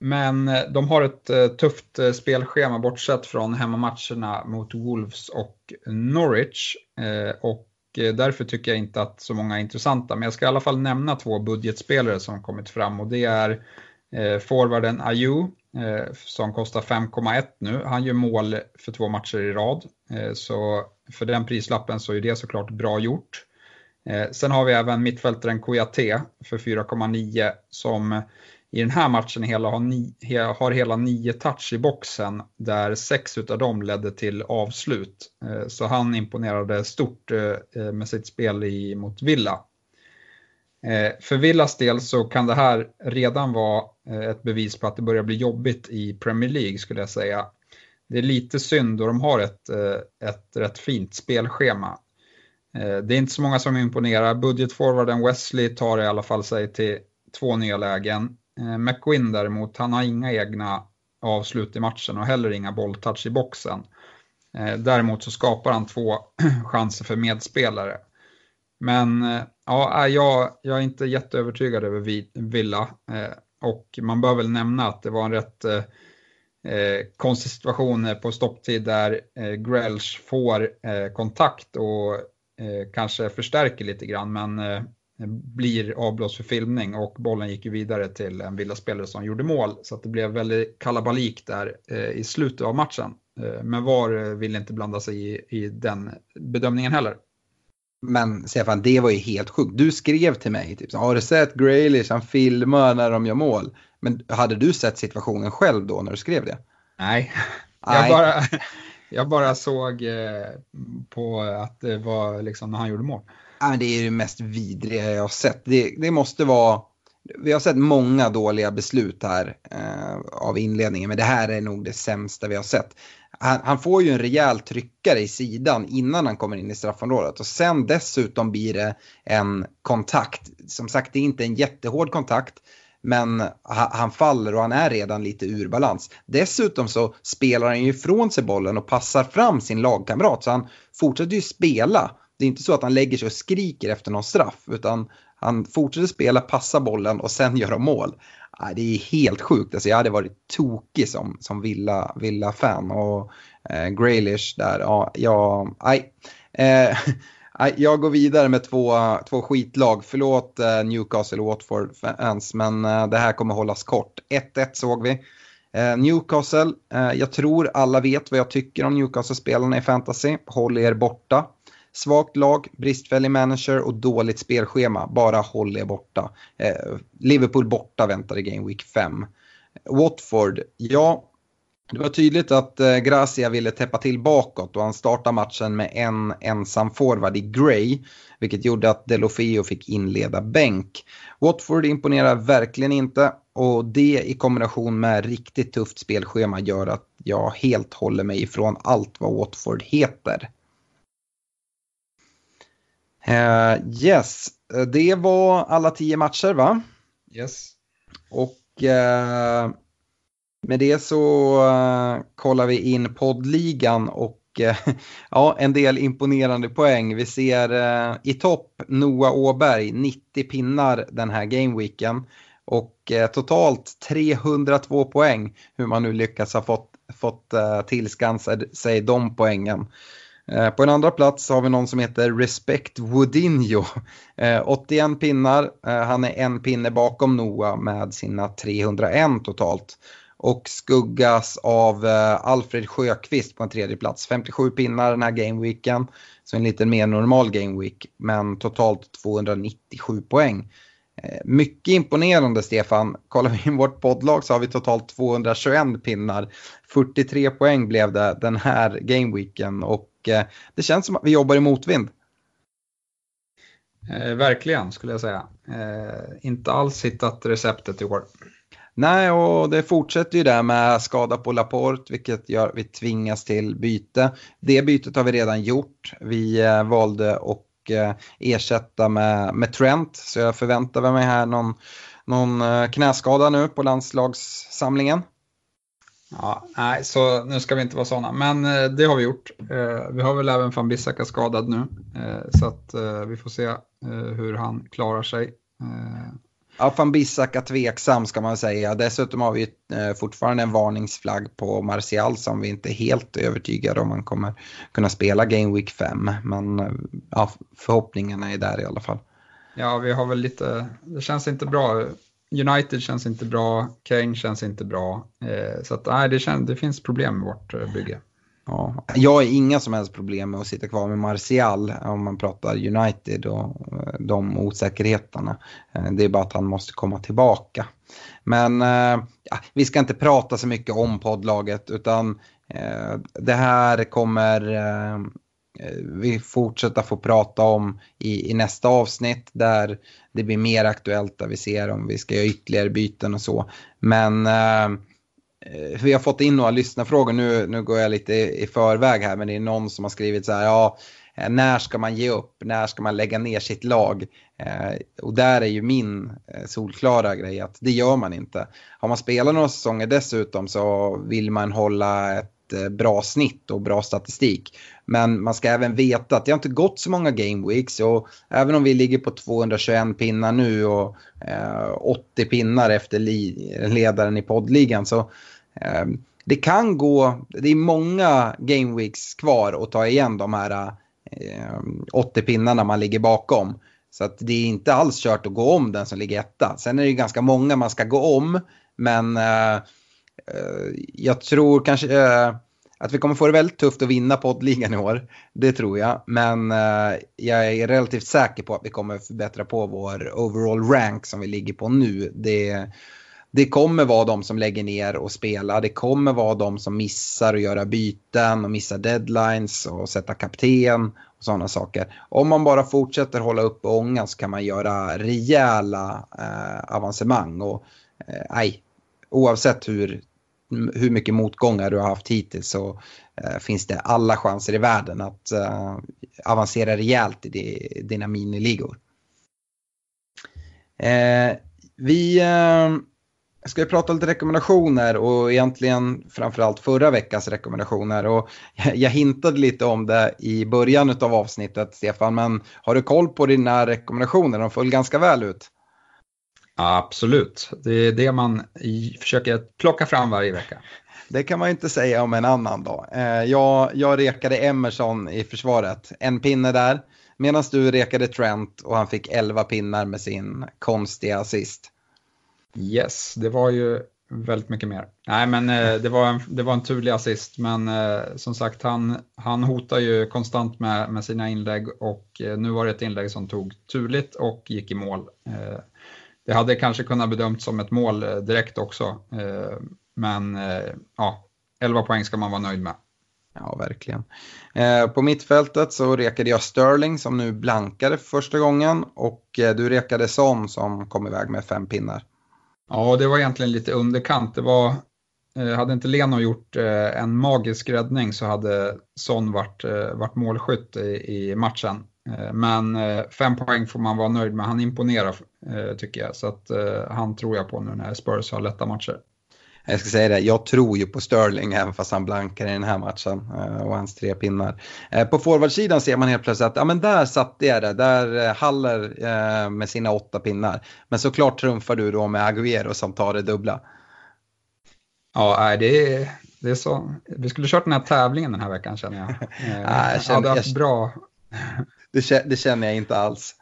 C: men de har ett tufft spelschema bortsett från hemmamatcherna mot Wolves och Norwich. Och därför tycker jag inte att så många är intressanta. Men jag ska i alla fall nämna två budgetspelare som kommit fram och det är forwarden Ayou Eh, som kostar 5,1 nu. Han gör mål för två matcher i rad. Eh, så för den prislappen så är det såklart bra gjort. Eh, sen har vi även mittfältaren Kouyaté för 4,9 som i den här matchen hela har, ni, har hela nio touch i boxen där sex av dem ledde till avslut. Så han imponerade stort med sitt spel i, mot Villa. Eh, för Villas del så kan det här redan vara eh, ett bevis på att det börjar bli jobbigt i Premier League skulle jag säga. Det är lite synd då de har ett, eh, ett rätt fint spelschema. Det är inte så många som imponerar. Budgetforwarden Wesley tar i alla fall sig till två nya lägen. Eh, McQuinn däremot, han har inga egna avslut i matchen och heller inga bolltouch i boxen. Däremot så skapar han två chanser för medspelare. Men eh, ja, jag, jag är inte jätteövertygad över Villa eh, och man bör väl nämna att det var en rätt eh, eh konstig situation på stopptid där eh, Grelch får eh, kontakt och eh, kanske förstärker lite grann men eh, blir avblåst för filmning och bollen gick ju vidare till en villaspelare som gjorde mål så att det blev väldigt kalabalik där i slutet av matchen. Men VAR vill inte blanda sig i, i den bedömningen heller.
B: Men Stefan, det var ju helt sjukt. Du skrev till mig, typ, har du sett Graylish, han filmar när de gör mål. Men hade du sett situationen själv då när du skrev det?
C: Nej, jag bara, jag bara såg eh, på att det var liksom när han gjorde mål.
B: Ja, det är det mest vidriga jag har sett. Det, det måste vara, vi har sett många dåliga beslut här eh, av inledningen, men det här är nog det sämsta vi har sett. Han, han, får ju en rejäl tryckare i sidan innan han kommer in i straffområdet och sen dessutom blir det en kontakt. Som sagt, det är inte en jättehård kontakt, men han faller och han är redan lite ur balans. Dessutom så spelar han ju ifrån sig bollen och passar fram sin lagkamrat så han fortsätter ju spela. Det är inte så att han lägger sig och skriker efter någon straff utan han fortsätter spela, passa bollen och sen göra mål. Det är helt sjukt. Alltså jag hade varit tokig som, som Villa, Villa-fan. Och eh, Graylish där, ja, ja, nej. Eh, Jag går vidare med två, två skitlag. Förlåt eh, Newcastle och Watford fans, men eh, det här kommer hållas kort. 1-1 såg vi. Eh, Newcastle, eh, jag tror alla vet vad jag tycker om Newcastle-spelarna i fantasy. Håll er borta. Svagt lag, bristfällig manager och dåligt spelschema. Bara håll er borta. Eh, Liverpool borta väntar i Game Week 5. Watford, ja, det var tydligt att eh, Gracia ville täppa till bakåt och han startade matchen med en ensam forward i Gray. Vilket gjorde att Delofeo fick inleda bänk. Watford imponerar verkligen inte och det i kombination med riktigt tufft spelschema gör att jag helt håller mig ifrån allt vad Watford heter. Uh, yes, det var alla tio matcher va?
C: Yes.
B: Och uh, med det så uh, kollar vi in poddligan och ja, en del imponerande poäng. Vi ser i topp Noah Åberg, 90 pinnar den här gameweeken. och eh, totalt 302 poäng. Hur man nu lyckas ha fått, fått eh, tillskansa sig de poängen. Eh, på en andra plats har vi någon som heter Respect Woodinho. Eh, 81 pinnar, eh, han är en pinne bakom Noah med sina 301 totalt. Och skuggas av Alfred Sjöqvist på en tredje plats. 57 pinnar den här gameweeken. Så en lite mer normal gameweek, men totalt 297 poäng. Mycket imponerande Stefan. Kollar vi in vårt poddlag så har vi totalt 221 pinnar. 43 poäng blev det den här gameweeken och det känns som att vi jobbar i motvind.
C: Eh, verkligen skulle jag säga. Eh, inte alls hittat receptet i år.
B: Nej, och det fortsätter ju där med skada på Laporte, vilket gör att vi tvingas till byte. Det bytet har vi redan gjort. Vi eh, valde att eh, ersätta med, med Trent, så jag förväntar mig här någon, någon eh, knäskada nu på landslagssamlingen.
C: Ja, nej, så nu ska vi inte vara sådana, men eh, det har vi gjort. Eh, vi har väl även van Bissaka skadad nu, eh, så att vi får se hur han klarar sig.
B: Ja, van Bissaka tveksam ska man säga. Dessutom har vi fortfarande en varningsflagg på Martial som vi inte är helt övertygade om han kommer kunna spela Game Week 5. Men ja, förhoppningarna är där i alla fall.
C: Ja, vi har väl lite, det känns inte bra United känns inte bra, Kane känns inte bra. Eh, så att, nej, det, känns, det finns problem med vårt eh, bygge.
B: Ja, jag har inga som helst problem med att sitta kvar med Martial om man pratar United och eh, de osäkerheterna. Eh, det är bara att han måste komma tillbaka. Men ja, vi ska inte prata så mycket om poddlaget utan det här kommer Eh, Eh, vi fortsätta få prata om i, i, nästa avsnitt där det blir mer aktuellt där vi ser om vi ska göra ytterligare byten och så. Men eh, eh, vi har fått in några lyssnarfrågor, nu, nu går jag lite i, i förväg här men det är någon som har skrivit så här, ja eh, när ska man ge upp, när ska man lägga ner sitt lag? Eh, och där är ju min eh, solklara grej att det gör man inte. Har man spelat några säsonger dessutom så vill man hålla ett bra snitt och bra statistik. Men man ska även veta att det har inte gått så många game weeks och även om vi ligger på 221 pinnar nu och eh, 80 pinnar efter ledaren i poddligan så eh, det kan gå, det är många game weeks kvar att ta igen de här eh, 80 pinnarna man ligger bakom. Så att det är inte alls kört att gå om den som ligger etta. Sen är det ju ganska många man ska gå om men eh, eh jag tror kanske eh, att vi kommer få det väldigt tufft att vinna poddligan i år. Det tror jag. Men eh, jag är relativt säker på att vi kommer förbättra på vår overall rank som vi ligger på nu. Det, det kommer vara de som lägger ner och spelar. Det kommer vara de som missar att göra byten och missar deadlines och sätta kapten och sådana saker. Om man bara fortsätter hålla uppe ångan så kan man göra rejäla eh, avancemang. Och, eh, oavsett hur hur mycket motgångar du har haft hittills så eh, finns det alla chanser i världen att eh, avancera rejält i dina miniligor. Eh, vi ska ju prata lite rekommendationer och egentligen framförallt förra veckans rekommendationer. Och jag hintade lite om det i början av avsnittet Stefan, men har du koll på dina rekommendationer? De föll ganska väl ut.
C: Absolut, det är det man försöker plocka fram varje vecka.
B: Det kan man ju inte säga om en annan dag. Eh, jag, jag rekade Emerson i försvaret, en pinne där. Medan du rekade Trent och han fick 11 pinnar med sin konstiga assist.
C: Yes, det var ju väldigt mycket mer. Nej, men eh, det var en, det var en turlig assist, men eh, som sagt, han, han hotar ju konstant med, med sina inlägg och nu var det ett inlägg som tog turligt och gick i mål. Det hade kanske kunnat bedömts som ett mål eh, direkt också. Eh, men eh, ja, 11 poäng ska man vara nöjd med.
B: Ja, verkligen. På mittfältet så rekade jag Sterling som nu blankade för första gången och du rekade Son som kom iväg med fem pinnar.
C: Ja, det var egentligen lite underkant. Det var, hade inte Leno gjort en magisk räddning så hade Son varit, varit målskytt i, i matchen. Eh, men eh, fem poäng får man vara nöjd med. Han imponerar eh, tycker jag. Så att han tror jag på nu när Spurs har lätta matcher.
B: Jag ska säga det, jag tror ju på Sterling även fast han blankar i den här matchen och hans tre pinnar. På forwardsidan ser man helt plötsligt att ja, men där satte jag det, där Haller med sina åtta pinnar. Men såklart trumfar du då med Agüero som tar det dubbla.
C: Ja, det är, det är så. Vi skulle kört den här tävlingen den här veckan känner jag.
B: Ja, jag
C: hade bra.
B: Det, det, känner jag inte alls.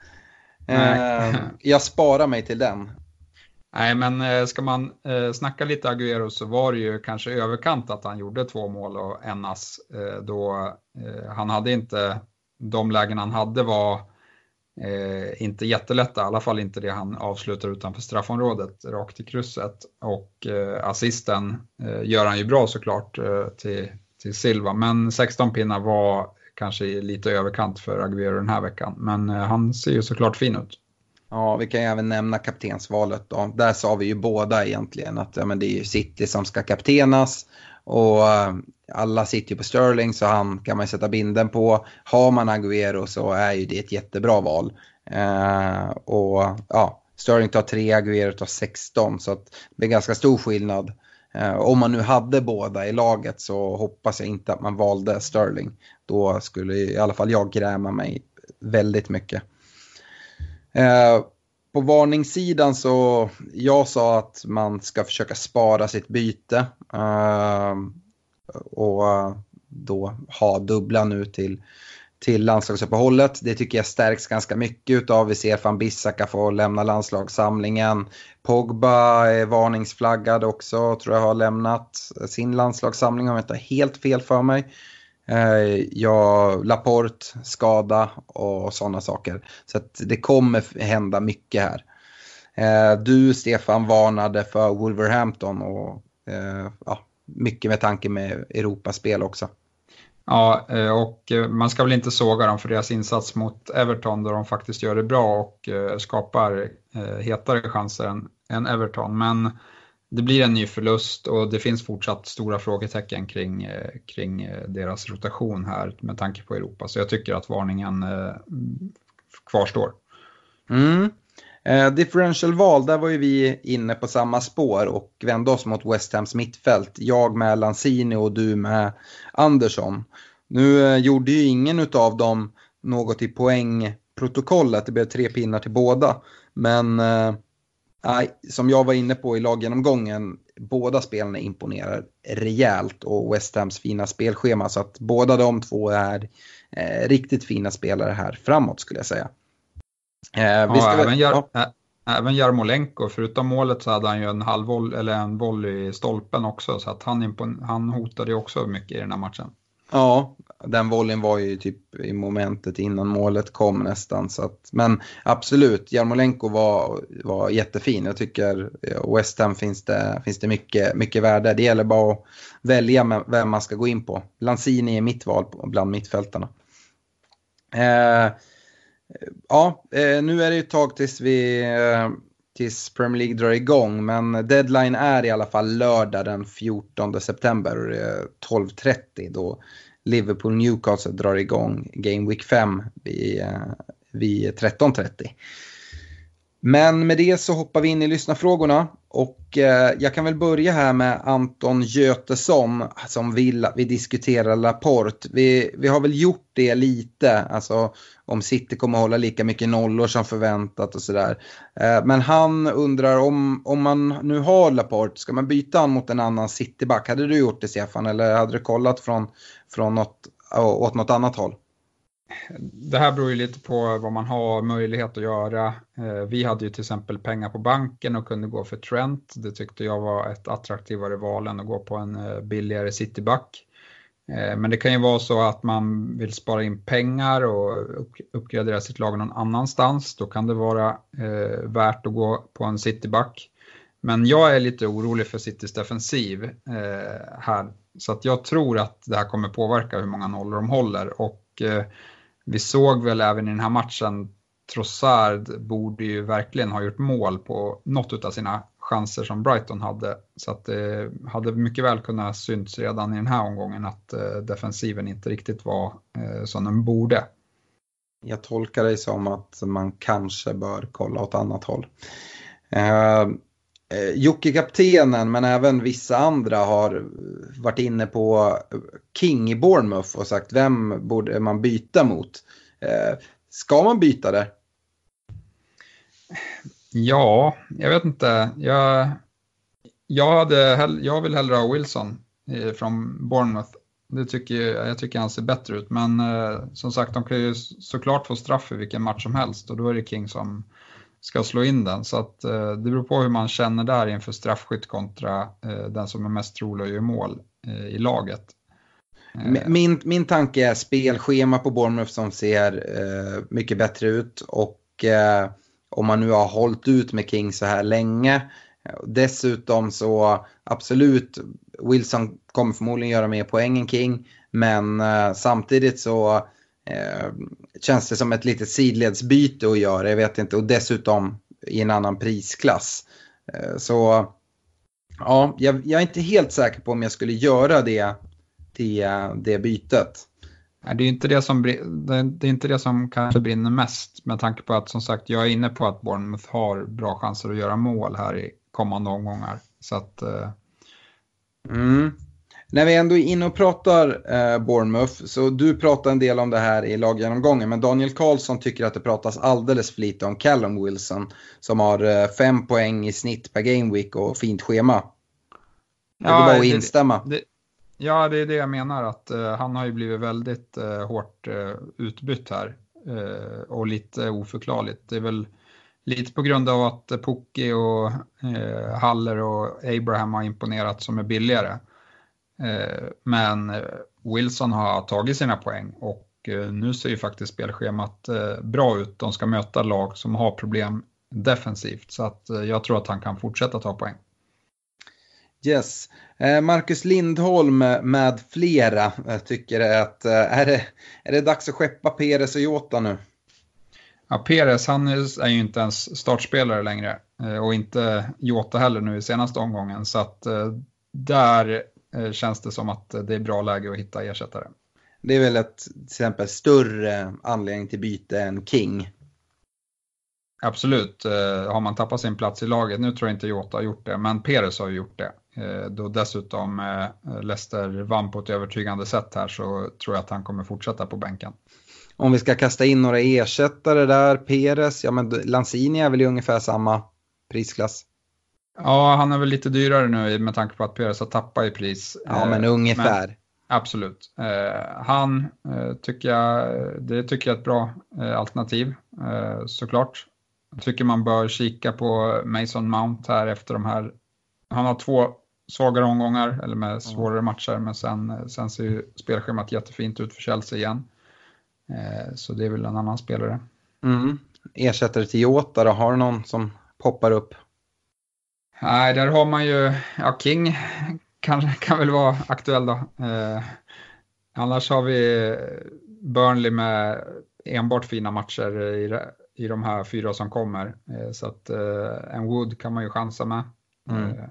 B: Nej. Jag sparar mig till den.
C: Nej, men eh, ska man eh, snacka lite Agüero så var det ju kanske överkant att han gjorde två mål och en ass. Eh, då han hade inte, de lägen han hade var inte jättelätta, i alla fall inte det han avslutar utanför straffområdet rakt i krysset. Och assisten gör han ju bra såklart till, till Silva, men 16 pinnar var kanske lite överkant för Agüero den här veckan. Men eh, han ser ju såklart fin ut.
B: Ja, vi kan ju även nämna kaptensvalet då. Där sa vi ju båda egentligen att ja, men det är ju City som ska kaptenas. Och eh, alla sitter ju på Sterling så han kan man ju sätta binden på. Har man Agüero så är ju det ett jättebra val. Eh, och ja, Sterling tar 3, Agüero tar 16 så att det blir ganska stor skillnad. Eh, om man nu hade båda i laget så hoppas jag inte att man valde Sterling. Då skulle i alla fall jag gräma mig väldigt mycket. Eh, på varningssidan så, jag sa att man ska försöka spara sitt byte. Eh, och då ha dubbla nu till, till landslagsuppehållet. Det tycker jag stärks ganska mycket av. Vi ser van Bissaka få lämna landslagssamlingen. Pogba är varningsflaggad också, tror jag har lämnat sin landslagssamling om jag inte har helt fel för mig. Eh, ja, Laporte, skada och sådana saker. Så det kommer hända mycket här. Eh, du, Stefan, varnade för Wolverhampton och eh, ja, mycket med tanke med Europaspel också.
C: Ja, eh, och eh, man ska väl inte såga dem för deras insats mot Everton där de faktiskt gör det bra och eh, skapar hetare chanser än Everton. Men det blir en ny förlust och det finns fortsatt stora frågetecken kring, kring deras rotation här med tanke på Europa. Så jag tycker att varningen kvarstår.
B: Mm. Eh, differential-val, där var ju vi inne på samma spår och vände oss mot West Hams mittfält. Jag med Lanzini och du med Andersson. Nu eh, gjorde ju ingen av dem något i poängprotokollet, det blev tre pinnar till båda. Men eh, som jag var inne på i laggenomgången, båda spelarna imponerar rejält och West Hams fina spelschema. Så att båda de två är eh, riktigt fina spelare här framåt skulle jag säga.
C: Eh, ja, även, Jar ja. även Jarmolenko, förutom målet så hade han ju en halvvoll eller en volley i stolpen också. Så att han, han hotade ju också mycket i den här matchen.
B: Ja, den volleyn var ju typ i momentet innan målet kom nästan. Så att, men absolut, Jarmolenko var, var jättefin. Jag tycker West Ham finns det, finns det mycket, mycket värde. Det gäller bara att välja vem man ska gå in på. Lanzini är mitt val bland mittfältarna. Eh, ja, eh, nu är det ju ett tag tills vi eh, tills Premier League drar igång. Men deadline är i alla fall lördag den 14 september 12.30 då Liverpool-Newcastle drar igång Game Week 5 vid, eh, vid 13.30. Men med det så hoppar vi in i lyssnarfrågorna och eh, jag kan väl börja här med Anton Götesson som vill att vi diskuterar Laporte. Vi, vi har väl gjort det lite, alltså om City kommer hålla lika mycket nollor som förväntat och sådär. Eh, men han undrar om, om man nu har Laporte, ska man byta han mot en annan Cityback? Hade du gjort det Stefan eller hade du kollat från, från något, åt något annat håll?
C: Det här beror ju lite på vad man har möjlighet att göra. Eh, vi hade ju till exempel pengar på banken och kunde gå för Trent. Det tyckte jag var ett attraktivare val än att gå på en eh, billigare Cityback. Eh, men det kan ju vara så att man vill spara in pengar och uppgradera sitt lag någon annanstans. Då kan det vara värt att gå på en Cityback. Men jag är lite orolig för Citys defensiv här. Så att jag tror att det här kommer påverka hur många nollor de håller. Och vi såg väl även i den här matchen, Trossard borde ju verkligen ha gjort mål på något av sina chanser som Brighton hade. Så att det hade mycket väl kunnat synts redan i den här omgången att eh, defensiven inte riktigt var eh, som den borde.
B: Jag tolkar det som att man kanske bör kolla åt annat håll. Eh, Jocke kaptenen men även vissa andra har varit inne på King i Bournemouth och sagt vem borde man byta mot. Eh, ska man byta där?
C: Ja, jag vet inte. Jag, jag, hade, jag vill hellre ha Wilson eh, från Bournemouth. Det tycker jag, jag tycker han ser bättre ut, men eh, som sagt de kan ju såklart få straff i vilken match som helst och då är det King som ska slå in den. Så att, eh, det beror på hur man känner där inför straffskytt kontra eh, den som är mest trolig att göra mål eh, i laget.
B: Eh. Min, min tanke är spelschema på Bournemouth som ser mycket bättre ut och om man nu har hållit ut med King så här länge. Dessutom så absolut, Wilson kommer förmodligen göra mer poäng än King. Men eh, samtidigt så eh, känns det som ett litet sidledsbyte att göra. Jag vet inte och dessutom i en annan prisklass. Eh, så ja, jag, jag, är inte helt säker på om jag skulle göra det, det, det bytet.
C: Det är, inte det, som, det är inte det som kanske brinner mest med tanke på att som sagt jag är inne på att Bournemouth har bra chanser att göra mål här i kommande omgångar. Så att, eh...
B: mm. När vi ändå är inne och pratar eh, Bournemouth, så du pratar en del om det här i laggenomgången, men Daniel Karlsson tycker att det pratas alldeles för lite om Callum Wilson som har eh, fem poäng i snitt per game week och fint schema. Det ja, bara att instämma.
C: Det, Ja, det är det jag menar att uh, han har ju blivit väldigt uh, hårt uh, utbytt här och lite oförklarligt. Det är väl lite på grund av att Pukki och Haller och Abraham har imponerat som är billigare. Men Wilson har tagit sina poäng och nu ser ju faktiskt spelschemat bra ut. De ska möta lag som har problem defensivt så att jag tror att han kan fortsätta ta poäng.
B: Yes. Eh, Marcus Lindholm med flera eh, tycker att eh, är det, är det dags att skeppa Peres och Jota nu?
C: Ja, Peres han är ju inte ens startspelare längre och inte Jota heller nu i senaste omgången så att där känns det som att det är bra läge att hitta ersättare.
B: Det är väl ett till exempel större anledning till byte än King?
C: Absolut, har man tappat sin plats i laget, nu tror jag inte Jota har gjort det, men Peres har ju gjort det. Eh, då dessutom eh, Leicester vann på ett övertygande sätt här så tror jag att han kommer fortsätta på bänken.
B: Om vi ska kasta in några ersättare där, Peres, ja men Lanzini är väl i ungefär samma prisklass?
C: Ja, han är väl lite dyrare nu med tanke på att Peres har tappat i pris.
B: Ja, men eh, ungefär. Men,
C: absolut. Han tycker jag, det tycker jag är ett bra alternativ, såklart. Jag tycker man bör kika på Mason Mount här efter de här. Han har två svagare omgångar eller med svårare matcher. Men sen, sen ser ju spelschemat jättefint ut för Chelsea igen. Eh, så det är väl en annan spelare.
B: Mm. Ersättare till Jota då, har du någon som poppar upp?
C: Nej, där har man ju, ja King kan, kan väl vara aktuell då. Eh, annars har vi Burnley med enbart fina matcher i, i de här fyra som kommer. Eh, så att eh, en Wood kan man ju chansa med. Mm. Eh,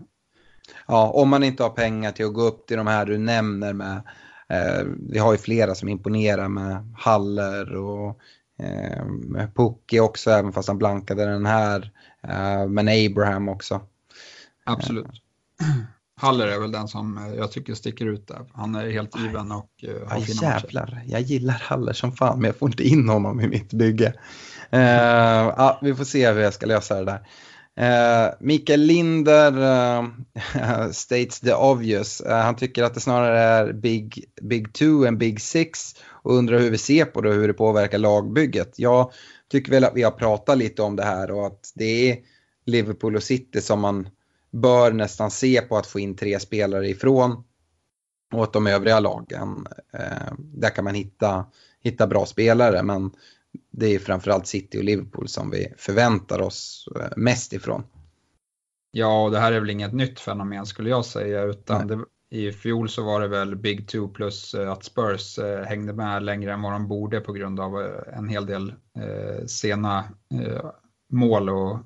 B: Ja, om man inte har pengar till att gå upp till de här du nämner med. Eh, vi har ju flera som imponerar med Haller och eh, Pucki också, även fast han blankade den här. Eh, men Abraham också.
C: Absolut. Haller är väl den som jag tycker sticker ut där. Han är helt given och uh, har Aj, fina jävlar.
B: matcher. Jag gillar Haller som fan, men jag får inte in honom i mitt bygge. Uh, ja, vi får se hur jag ska lösa det där. Uh, Mikael Linder uh, states the obvious. Uh, han tycker att det snarare är Big, big Two än Big Six och undrar hur vi ser på det och hur det påverkar lagbygget. Jag tycker väl att vi har pratat lite om det här och att det är Liverpool och City som man bör nästan se på att få in tre spelare ifrån. Att de övriga lagen, där kan man hitta, hitta bra spelare. Men det är framförallt City och Liverpool som vi förväntar oss eh, mest ifrån.
C: Ja, och det här är väl inget nytt fenomen skulle jag säga, utan det, i fjol så var det väl Big Two plus eh, att Spurs eh, hängde med längre än vad de borde på grund av en hel del sena mål och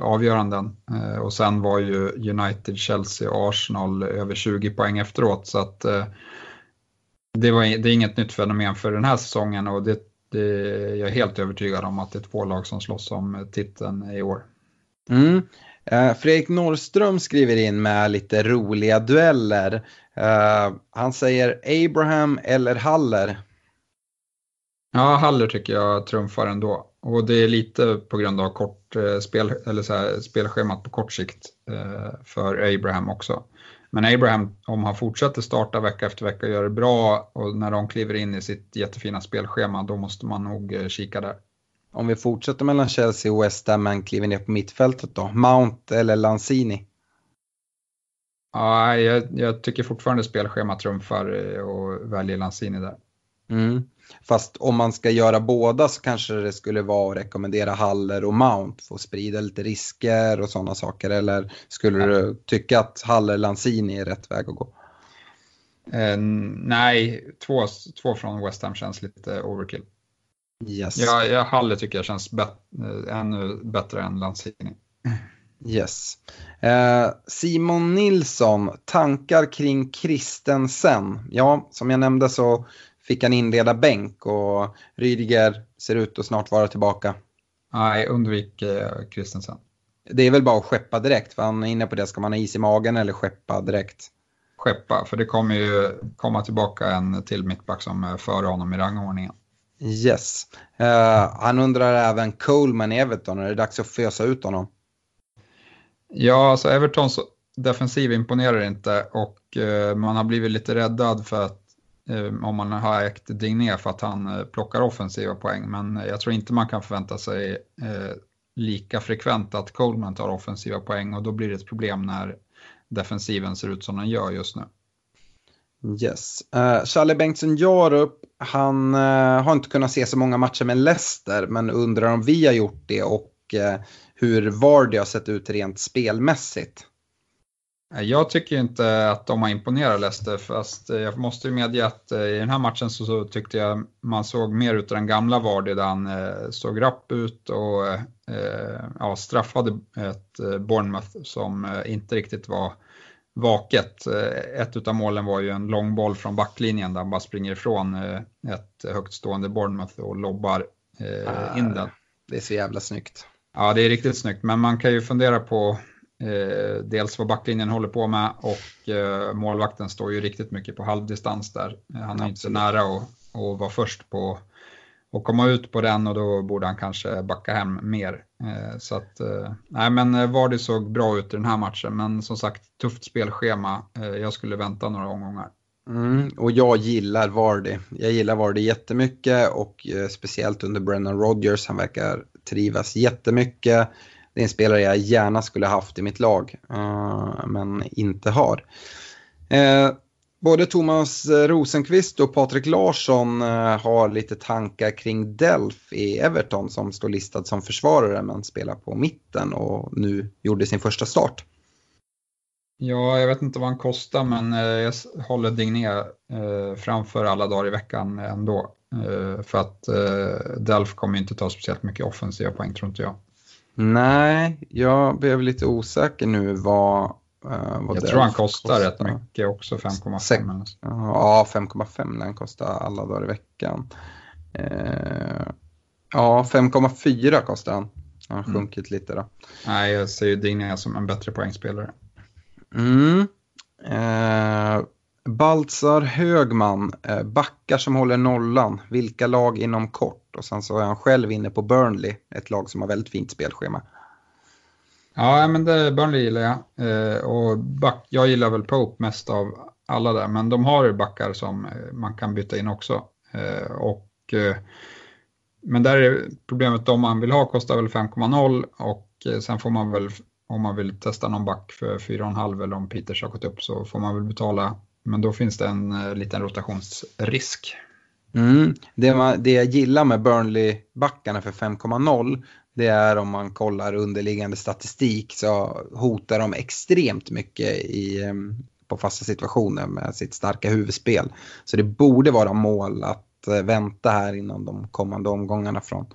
C: avgöranden. och sen var ju United, Chelsea och Arsenal över 20 poäng efteråt. Så att det, var, det är inget nytt fenomen för den här säsongen och det det, jag är helt övertygad om att det är två lag som slåss om titeln i år.
B: Mm. Eh, Fredrik Norrström skriver in med lite roliga dueller. Eh, han säger Abraham eller Haller.
C: Ja, Haller tycker jag trumfar ändå. Och det är lite på grund av kort eh, spel, eller så här, spelschemat på kort sikt eh, för Abraham också. Men Abraham, om han fortsätter starta vecka efter vecka och gör det bra och när de kliver in i sitt jättefina spelschema, då måste man nog eh, kika där.
B: Om vi fortsätter mellan Chelsea och West Ham men kliver ner på mittfältet då, Mount eller Lanzini?
C: Ja, jag, jag tycker fortfarande spelschema trumfar och väljer Lanzini där.
B: Mm. Fast om man ska göra båda så kanske det skulle vara att rekommendera Haller och Mount för att sprida lite risker och sådana saker. Eller skulle du tycka att Haller Lanzini är rätt väg att gå?
C: Eh, nej, två, två från West Ham känns lite overkill.
B: Yes.
C: Ja, ja, Haller tycker jag känns bet, äh, ännu bättre än Lanzini.
B: Yes. Eh, Simon Nilsson, tankar kring Kristensen? Ja, som jag nämnde så fick han inleda bänk och Rydiger ser ut att snart vara tillbaka.
C: Nej, undvik eh, Kristensen.
B: Det är väl bara att skeppa direkt, för han är inne på det. Ska man ha is i magen eller skeppa direkt?
C: Skeppa, för det kommer ju komma tillbaka en till mittback som är före honom i rangordningen.
B: Yes. Uh, han undrar även Coleman i Everton, är det dags att fösa ut honom?
C: Ja, alltså Evertons defensiv imponerar inte och uh, man har blivit lite räddad för att Eh, om man har ägt Digné för att han eh, plockar offensiva poäng. Men jag tror inte man kan förvänta sig eh, lika frekvent att Coleman tar offensiva poäng och då blir det ett problem när defensiven ser ut som den gör just nu.
B: Yes. Uh, Charlie Bengtsson Jarup, han uh, har inte kunnat se så många matcher med Leicester men undrar om vi har gjort det och uh, hur Vardy har sett ut rent spelmässigt.
C: Jag tycker inte att de har imponerat Leicester, fast jag måste ju medge att i den här matchen så, så tyckte jag man såg mer ut den gamla Vardy där han eh, såg rapp ut och eh, ja, straffade ett Bournemouth som eh, inte riktigt var vaket. Eh, ett av målen var ju en lång boll från backlinjen där han bara springer ifrån eh, ett högt stående Bournemouth och lobbar eh, in den.
B: Det är så jävla snyggt.
C: Ja, det är riktigt snyggt, men man kan ju fundera på eh, dels vad backlinjen håller på med och eh, målvakten står ju riktigt mycket på halvdistans där. Han är inte nära att, att vara först på och komma ut på den och då borde han kanske backa hem mer. Eh, så att, eh, nej men eh, Vardy såg bra ut i den här matchen, men som sagt tufft spelschema. Jag skulle vänta några omgångar.
B: Mm, och jag gillar Vardy. Jag gillar Vardy jättemycket och speciellt under Brennan Rodgers. Han verkar trivas jättemycket. Det är en spelare jag gärna skulle haft i mitt lag, eh, men inte har. Eh, både Thomas Rosenqvist och Patrik Larsson eh, har lite tankar kring Delf i Everton som står listad som försvarare men spelar på mitten och nu gjorde sin första start.
C: Ja, jag vet inte vad han kostar men jag håller Digné framför alla dagar i veckan ändå. För att Delf kommer inte ta speciellt mycket offensiva poäng tror inte jag.
B: Nej, jag blev lite osäker nu vad
C: Uh, jag tror han kostar, kostar rätt mycket också, 5,5.
B: Ja, 5,5 när han kostar alla dagar i veckan. Uh, ja, 5,4 kostar han. Han har mm. sjunkit lite då.
C: Nej, jag ser ju Digna som en bättre poängspelare.
B: Mm. Uh, Baltzar Högman, backar som håller nollan, vilka lag inom kort? Och sen så är han själv inne på Burnley, ett lag som har väldigt fint spelschema.
C: Ja, men det, Burnley gillar jag. Eh, och back, jag gillar väl Pope mest av alla där, men de har backar som eh, man kan byta in också. Eh, och, eh, men där är problemet, de man vill ha kostar väl 5,0 och eh, sen får man väl, om man vill testa någon back för 4,5 eller om Peters har gått upp så får man väl betala. Men då finns det en eh, liten rotationsrisk.
B: Mm. Det, man, det jag gillar med Burnley-backarna för 5,0 det är om man kollar underliggande statistik så hotar de extremt mycket i, ehm, på fasta situationer med sitt starka huvudspel. Så det borde vara mål att eh, vänta här inom de kommande omgångarna från,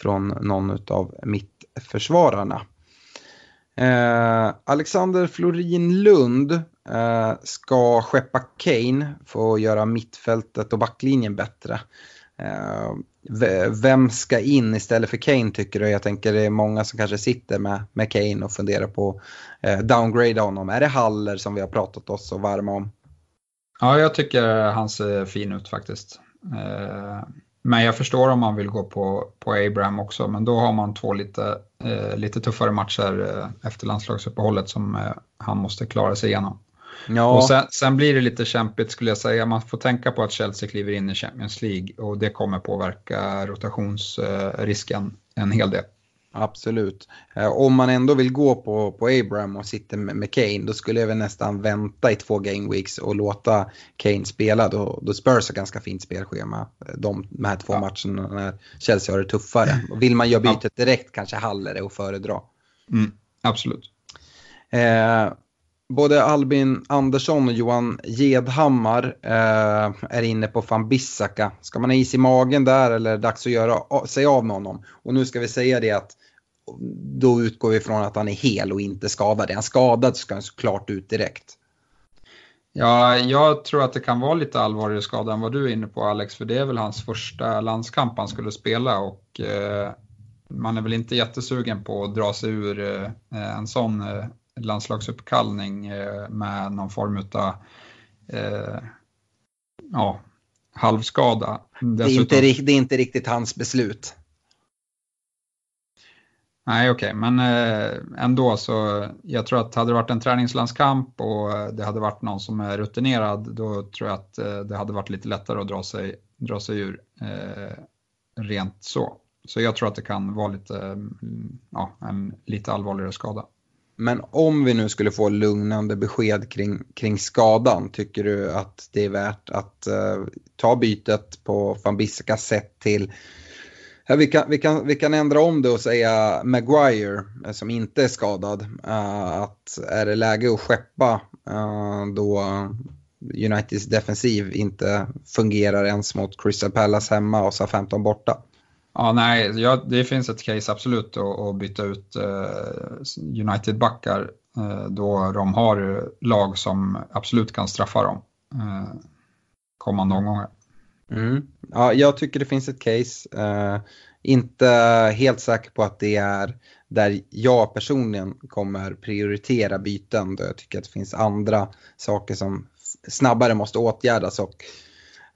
B: från någon av mittförsvararna. Eh, Alexander Florin Lund Eh, ska skeppa Kane för att göra mittfältet och backlinjen bättre. Eh, vem ska in istället för Kane tycker du? Jag tänker det är många som kanske sitter med, med Kane och funderar på eh, downgrade honom. Är det Haller som vi har pratat oss så varma om?
C: Ja, jag tycker han ser fin ut faktiskt. Eh, men jag förstår om man vill gå på, på Abraham också, men då har man två lite, eh, lite tuffare matcher eh, efter landslagsuppehållet som eh, han måste klara sig igenom. Ja. Och sen, sen, blir det lite kämpigt skulle jag säga. Man får tänka på att Chelsea kliver in i Champions League och det kommer påverka rotationsrisken en hel del.
B: Absolut. Eh, om man ändå vill gå på, på Abraham och sitter med, med Kane då skulle jag väl nästan vänta i två game weeks och låta Kane spela. Då, då Spurs har ganska fint spelschema de, de här två ja. matcherna när Chelsea har det tuffare. Och vill man göra bytet direkt kanske Haller är att föredra.
C: Mm, absolut.
B: Eh, både Albin Andersson och Johan Gedhammar eh, är inne på van Bissaka. Ska man ha is i magen där eller är det dags att göra sig av med honom? Och nu ska vi säga det att då utgår vi från att han är hel och inte skadad. Är han skadad ska han såklart ut direkt.
C: Ja, jag tror att det kan vara lite allvarligare skada än vad du är inne på Alex, för det är väl hans första landskamp han skulle spela och eh, man är väl inte jättesugen på att dra sig ur eh, en sån eh, landslagsuppkallning eh, med någon form av eh, ja, halvskada.
B: Det är, inte, det är inte riktigt hans beslut.
C: Nej, okej, okay. men eh, ändå så jag tror att hade det varit en träningslandskamp och det hade varit någon som är rutinerad, då tror jag att det hade varit lite lättare att dra sig, dra sig ur eh, rent så. Så jag tror att det kan vara lite, mm, ja, en lite allvarligare skada.
B: Men om vi nu skulle få lugnande besked kring, kring skadan, tycker du att det är värt att uh, ta bytet på van Bissaka sätt till Ja, vi, kan, vi, kan, vi kan ändra om det och säga Maguire eh, som inte är skadad. Uh, att är det läge att skeppa uh, då Uniteds defensiv inte fungerar ens mot Crystal Palace hemma och sa 15 borta.
C: Ja, nej, ja, det finns ett case absolut att, byta ut eh, United-backar eh, då de har lag som absolut kan straffa dem eh, kommande omgångar.
B: Mm. Ja, jag tycker det finns ett case. Eh, inte helt säker på att det är där jag personligen kommer prioritera byten. Då jag tycker att det finns andra saker som snabbare måste åtgärdas. Och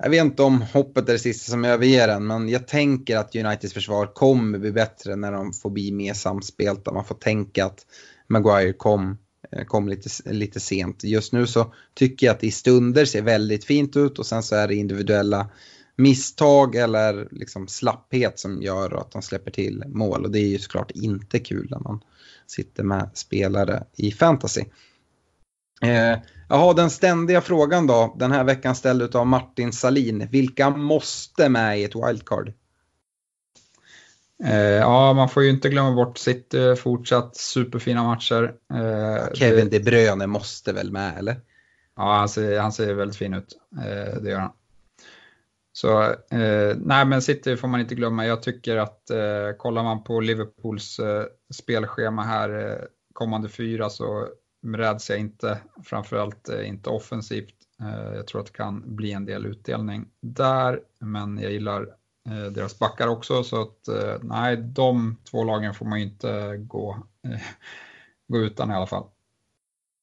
B: jag vet inte om hoppet är det sista som överger en, men jag tänker att Uniteds försvar kommer bli bättre när de får bli mer samspelta. Man får tänka att Maguire kom, eh, kom lite, lite sent. Just nu så tycker jag att det i stunder ser väldigt fint ut och sen så är det individuella misstag eller liksom slapphet som gör att de släpper till mål. Och det är ju såklart inte kul när man sitter med spelare i fantasy. Eh, Jaha, den ständiga frågan då. Den här veckan ställd av Martin Salin. Vilka måste med i ett wildcard?
C: Eh, ja, man får ju inte glömma bort City, fortsatt superfina matcher.
B: Eh, Kevin det... De Bruyne måste väl med, eller?
C: Ja, han ser, han ser väldigt fin ut. Eh, det gör han. Så eh, nej, men City får man inte glömma. Jag tycker att eh, kollar man på Liverpools eh, spelschema här eh, kommande fyra så räds jag inte, framförallt eh, inte offensivt. Eh, jag tror att det kan bli en del utdelning där, men jag gillar eh, deras backar också så att nej, de två lagen får man ju inte gå, gå utan i alla fall.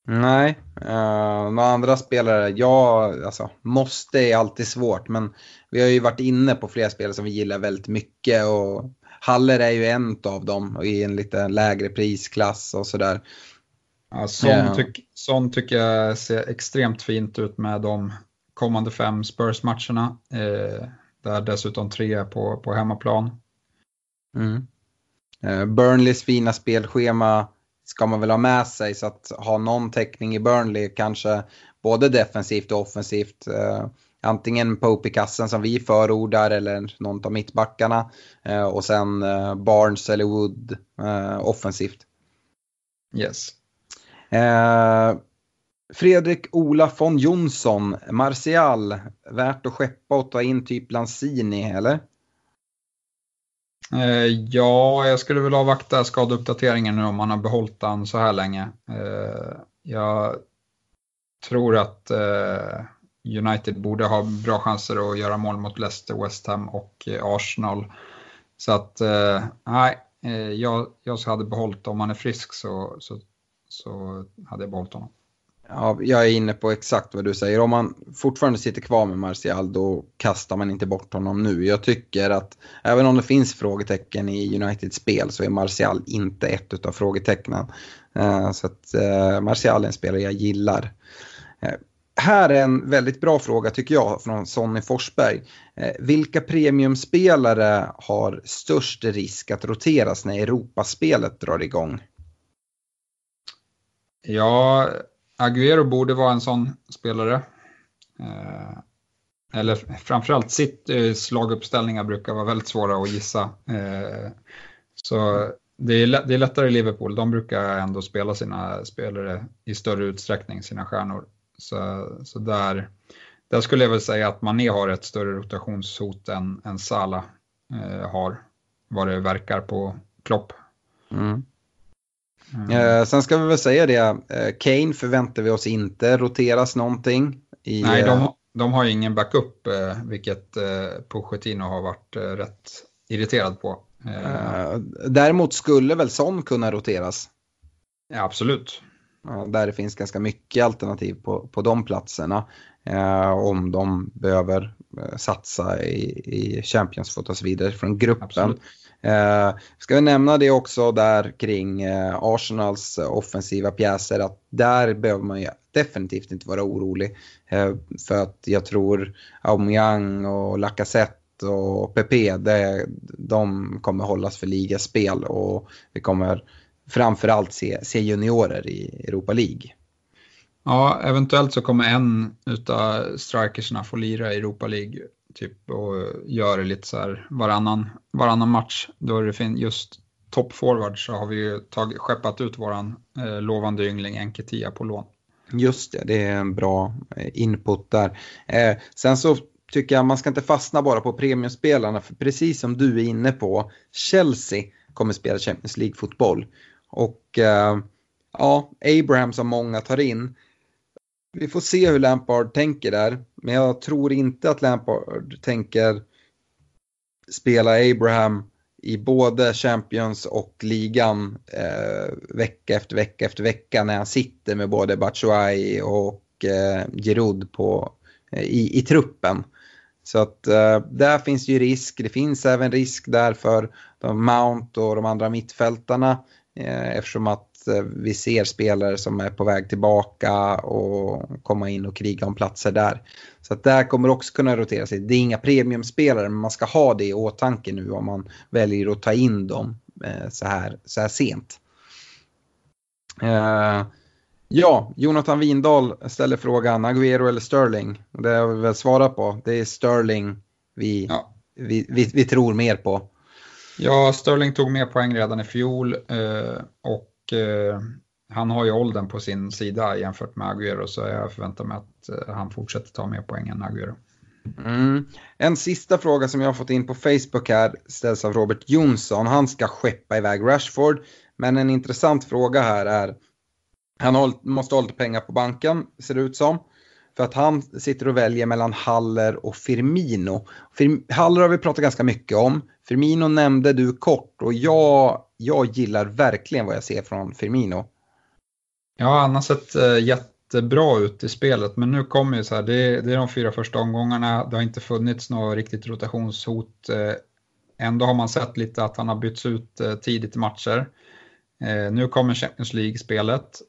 B: Nej, uh, några andra spelare, ja, alltså måste är alltid svårt men vi har ju varit inne på flera spelare som vi gillar väldigt mycket och Haller är ju en av dem i en lite lägre prisklass och sådär.
C: Ja, sån, yeah. tyck, sån tycker jag ser extremt fint ut med de kommande fem Spurs-matcherna. Eh, där dessutom tre på, på hemmaplan.
B: Mm. Eh, Burnleys fina spelschema ska man väl ha med sig så att ha någon täckning i Burnley kanske både defensivt och offensivt. Eh, antingen Pope i kassen som vi förordar eller någon av mittbackarna eh, och sen eh, Barnes eller Wood eh, offensivt.
C: Yes.
B: Eh, Fredrik Ola von Jonsson, Martial, värt att skeppa och ta in typ Lanzini eller?
C: Eh, ja, jag skulle väl avvakta skadeuppdateringen nu om man har behållit den så här länge. Eh, jag tror att eh, United borde ha bra chanser att göra mål mot Leicester, West Ham och eh, Arsenal. Så att, eh, nej, jag, jag hade behållit, om han är frisk så, så, så hade jag behållit honom.
B: Ja, jag är inne på exakt vad du säger. Om man fortfarande sitter kvar med Martial då kastar man inte bort honom nu. Jag tycker att även om det finns frågetecken i Uniteds spel så är Martial inte ett av frågetecknen. Eh, så att eh, Martial är en spelare jag gillar. Eh, här är en väldigt bra fråga tycker jag från Sonny Forsberg. vilka premiumspelare har störst risk att roteras när Europaspelet drar igång?
C: Ja, Aguero borde vara en sån spelare. Eh, eller framförallt sitt eh, slaguppställningar brukar vara väldigt svåra att gissa. Eh, så det är, det är lättare i Liverpool, de brukar ändå spela sina spelare i större utsträckning, sina stjärnor. Så, så där, där skulle jag väl säga att Mané har ett större rotationshot än, än Salah eh, har, vad det verkar på Klopp. Mm.
B: Mm. Eh, sen ska vi väl säga det, eh, Kane förväntar vi oss inte roteras någonting.
C: I, Nej, de, eh, de har ju ingen backup, eh, vilket eh, Pochettino har varit eh, rätt irriterad på.
B: Eh, däremot skulle väl Son kunna roteras?
C: Ja, absolut.
B: där det finns ganska mycket alternativ på, på de platserna. om de behöver satsa i, i Champions för att ta sig vidare från gruppen. Absolut. Eh, ska vi nämna det också där kring eh, Arsenals eh, offensiva pjäser att där behöver man ju definitivt inte vara orolig. Eh, för att jag tror Aubameyang och Lacazette och Pepe, det, de kommer hållas för ligaspel och vi kommer framförallt se, se juniorer i Europa League.
C: Ja, eventuellt så kommer en utav strikersna få lira i Europa League typ och gör det lite så här varannan, varannan match. Då är det fin just toppforward så har vi ju tagit, skeppat ut våran eh, lovande yngling Enketia på lån.
B: Just det, det är en bra eh, input där. Eh, sen så tycker jag man ska inte fastna bara på premiumspelarna för precis som du är inne på, Chelsea kommer spela Champions League-fotboll. Och eh, ja, Abraham som många tar in, vi får se hur Lampard tänker där. Men jag tror inte att Lampard tänker spela Abraham i både Champions och ligan eh, vecka efter vecka efter vecka när han sitter med både Batshuayi och eh, Giroud på, eh, i, i truppen. Så att eh, där finns ju risk. Det finns även risk där för de Mount och de andra mittfältarna eh, eftersom att vi ser spelare som är på väg tillbaka och komma in och kriga om platser där. Så att där kommer också kunna rotera sig. Det är inga premiumspelare men man ska ha det i åtanke nu om man väljer att ta in dem eh, så här, så här sent. Uh, ja, Jonathan Windahl ställer frågan Aguero eller Sterling. Det har vi väl svarat på. Det är Sterling vi, ja. vi, vi, vi, tror mer på.
C: Ja, Sterling tog mer poäng redan i fjol och eh, han har ju åldern på sin sida jämfört med Agüero så jag förväntar mig att eh, han fortsätter ta mer poäng än Agüero.
B: Mm. En sista fråga som jag har fått in på Facebook här ställs av Robert Jonsson. Han ska skeppa iväg Rashford. Men en intressant fråga här är, han måste ha lite pengar på banken ser det ut som. För att han sitter och väljer mellan Haller och Firmino. Haller har vi pratat ganska mycket om. Firmino nämnde du kort och jag, jag gillar verkligen vad jag ser från Firmino.
C: Ja, han har sett eh, jättebra ut i spelet, men nu kommer ju så här, det, det, är de fyra första omgångarna, det har inte funnits något riktigt rotationshot. Eh, ändå har man sett lite att han har bytts ut eh, tidigt i matcher. nu kommer Champions League-spelet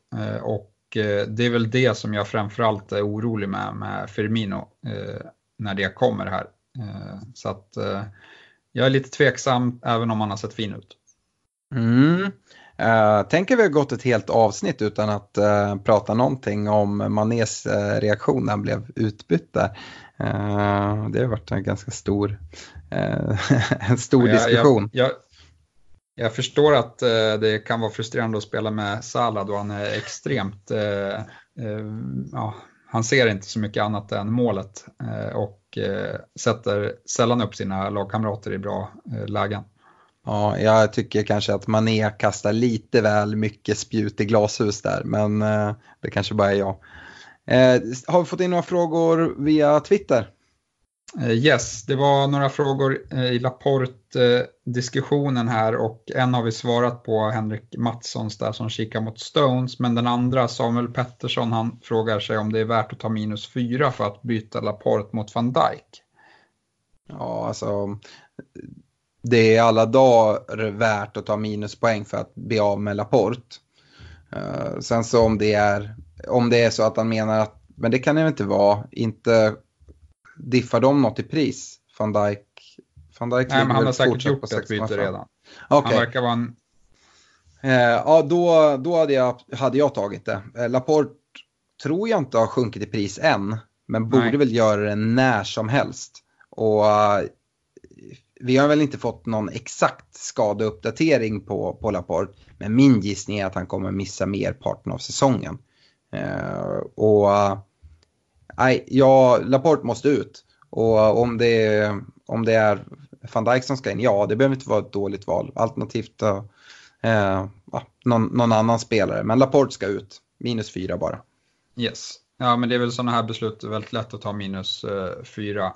C: och det är väl det som jag framförallt är orolig med, med Firmino när det kommer här. så att jag är lite tveksam även om han har sett fin ut.
B: Mm. Uh, tänker vi har gått ett helt avsnitt utan att uh, prata någonting om Manés uh, reaktion när han blev utbytt där. Uh, det har varit en ganska stor, en stor jag, diskussion.
C: Jag, jag, jag, förstår att det kan vara frustrerande att spela med Salah då han är extremt, ja, han ser inte så mycket annat än målet och sätter sällan upp sina lagkamrater i bra lägen.
B: Ja, jag tycker kanske att Mané kastar lite väl mycket spjut i glashus där, men eh, det kanske bara är jag. Eh, har vi fått in några frågor via Twitter?
C: Eh, yes, det var några frågor i Laporte-diskussionen här och en har vi svarat på, Henrik Mattssons där som kikar mot Stones, men den andra, Samuel Pettersson, han frågar sig om det är värt att ta minus fyra för att byta Laporte mot van Dijk.
B: Ja, alltså det är alla dagar värt att ta minuspoäng för att bli av med Laporte. Uh, sen så om det, är, om det är så att han menar att, men det kan det inte vara, inte diffar de något i pris? Van Dijk,
C: Van Dijk Nej, men han har säkert gjort ett byte redan.
B: Okay.
C: Han verkar vara en...
B: Uh, ja, då, då hade, jag, hade jag tagit det. Uh, Laporte tror jag inte har sjunkit i pris än, men borde Nej. väl göra det när som helst. Och vi har väl inte fått någon exakt skadeuppdatering på, på Laporte. Men min gissning är att han kommer missa merparten av säsongen. Uh, och eh, nej, ja, Laporte måste ut. Och eh, om det, om det är van Dijk som ska in, ja det behöver inte vara ett dåligt val. Alternativt uh, uh, någon, någon, annan spelare. Men Laporte ska ut, minus fyra bara.
C: Yes. Ja men det är väl sådana här beslut väldigt lätt att ta minus fyra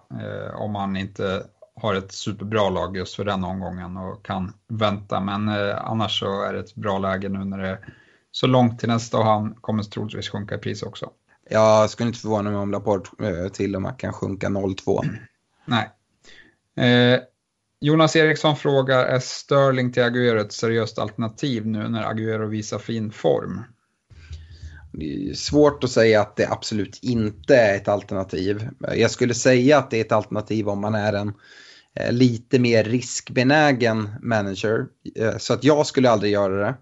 C: om man inte har ett superbra lag just för den omgången och kan vänta. Men eh, annars så är det ett bra läge nu när det är så långt till nästa och han kommer troligtvis sjunka i pris också.
B: Jag skulle inte förvåna mig om Laporte eh, till och med kan sjunka 0-2.
C: Nej. Eh, Jonas Eriksson frågar, är Sterling till Agüero ett seriöst alternativ nu när Agüero visar fin form?
B: Det är svårt att säga att det absolut inte är ett alternativ. Jag skulle säga att det är ett alternativ om man är en lite mer riskbenägen manager. Eh, så att jag skulle aldrig göra det.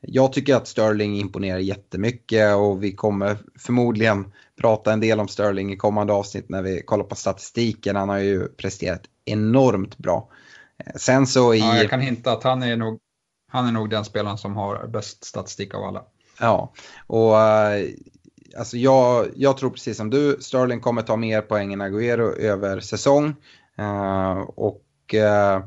B: Jag tycker att Sterling imponerar jättemycket och vi kommer förmodligen prata en del om Sterling i kommande avsnitt när vi kollar på statistiken. Han har ju presterat enormt bra. Eh, sen så i...
C: Ja, jag kan hinta att han är nog, han är nog den spelaren som har bäst statistik av alla.
B: Ja, och alltså jag, jag tror precis som du, Sterling kommer ta mer poäng än Agüero över säsong. Eh, och eh,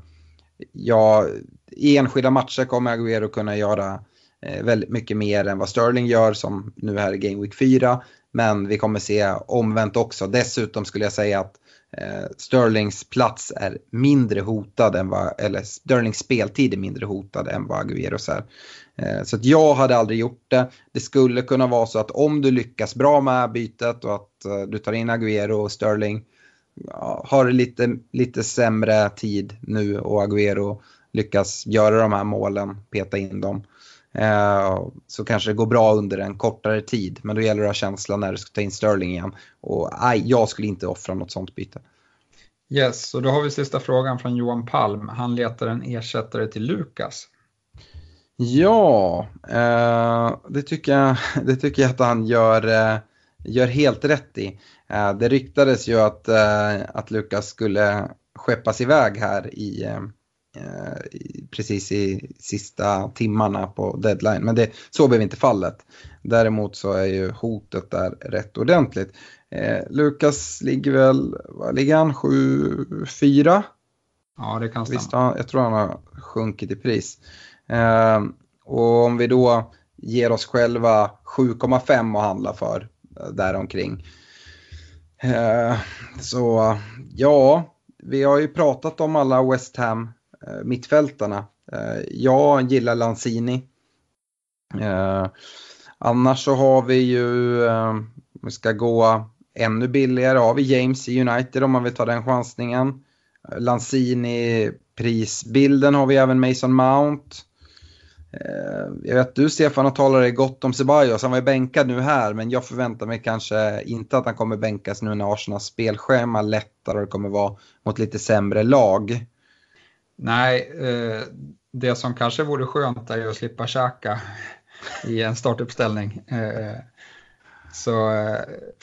B: ja, i enskilda matcher kommer Agüero kunna göra eh, väldigt mycket mer än vad Sterling gör som nu här i Game Week 4. Men vi kommer se omvänt också. Dessutom skulle jag säga att Sterlings plats är mindre hotad än vad, eller Sterlings speltid är mindre hotad än vad Agüeros är. Så att jag hade aldrig gjort det. Det skulle kunna vara så att om du lyckas bra med bytet och att du tar in Agüero och Sterling har lite, lite sämre tid nu och Agüero lyckas göra de här målen, peta in dem. Eh, så kanske det går bra under en kortare tid. Men då gäller det att ha känslan när du ska ta in Sterling igen. Och nej, jag skulle inte offra något sånt byte.
C: Yes, och då har vi sista frågan från Johan Palm. Han letar en ersättare till Lukas.
B: Ja, eh, det, tycker jag, det tycker jag att han gör, eh, gör helt rätt i. Eh, det ryktades ju att, eh, att Lukas skulle skeppas iväg här i, eh, precis i sista timmarna på deadline. Men det, så blev inte fallet. Däremot så är ju hotet där rätt ordentligt. Lukas ligger väl, vad ligger han, 7-4?
C: Ja, det kan stämma.
B: Visst, jag tror han har sjunkit i pris. och om vi då ger oss själva 7,5 att handla för Eh, däromkring eh, så ja, vi har ju pratat om alla West Ham eh, mittfältarna. Jag gillar Lanzini. Annars så har vi ju, om vi ska gå ännu billigare, har vi James i United om man vill ta den chansningen. Lanzini prisbilden har vi även Mason Mount. Eh, jag vet du Stefan har talat gott om Ceballos, han var ju bänkad nu här men jag förväntar mig kanske inte att han kommer bänkas nu när Arsenals spelschema lättar och det kommer vara mot lite sämre lag.
C: Nej, eh, det som kanske vore skönt är ju att slippa käka i en startuppställning. Eh, så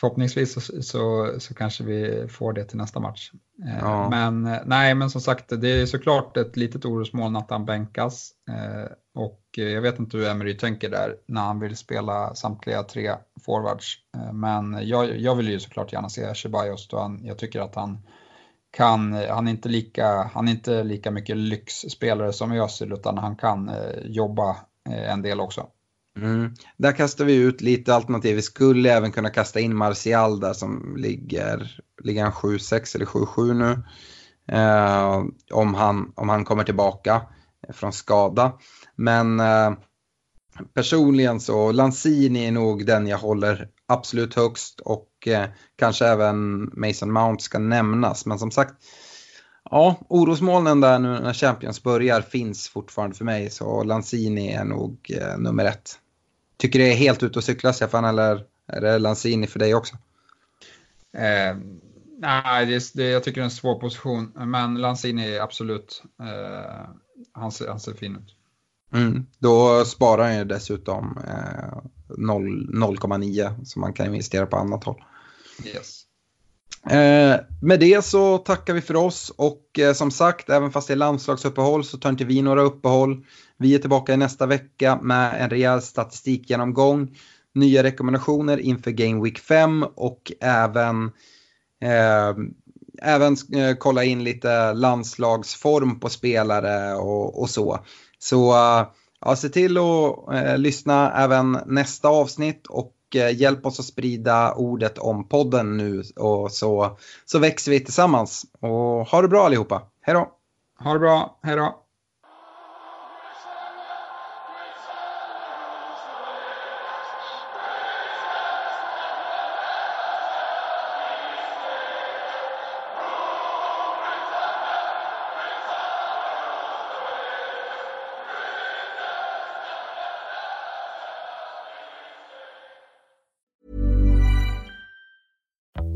C: förhoppningsvis så, så, så, kanske vi får det till nästa match. Ja. Men nej, men som sagt, det är såklart ett litet orosmoln att han bänkas. Och eh, jag vet inte hur Emery tänker där när han vill spela samtliga tre forwards. Eh, men jag, jag vill ju såklart gärna se Chebaios då han, jag tycker att han kan, han är inte lika, han är inte lika mycket lyxspelare som Özil utan han kan eh, jobba en del också.
B: Mm. Där kastar vi ut lite alternativ. Vi skulle även kunna kasta in Martial där som ligger, ligger han 7-6 eller 7-7 nu. Eh, om, han, om han kommer tillbaka från skada. Men eh, personligen så Lanzini är nog den jag håller absolut högst och eh, kanske även Mason Mount ska nämnas. Men som sagt, ja, orosmolnen där nu när Champions börjar finns fortfarande för mig så Lanzini är nog eh, nummer ett. Tycker det är helt ute och cykla Stefan eller är det Lanzini för dig också?
C: Eh, nej, det, det, jag tycker det är en svår position men Lanzini är absolut, eh, han, ser, han ser fin ut.
B: Mm, då sparar han ju dessutom eh, 0,9 som man kan investera på annat håll.
C: Yes.
B: Eh, med det så tackar vi för oss och eh, som sagt, även fast det är landslagsuppehåll så tar inte vi några uppehåll. Vi är tillbaka nästa vecka med en rejäl statistikgenomgång, nya rekommendationer inför Game Week 5 och även, eh, även eh, kolla in lite landslagsform på spelare och, och så. Så eh, ja, se till att eh, lyssna även nästa avsnitt och eh, hjälp oss att sprida ordet om podden nu och så, så växer vi tillsammans. Och ha det bra allihopa. Hej då!
C: Ha det bra, hej då!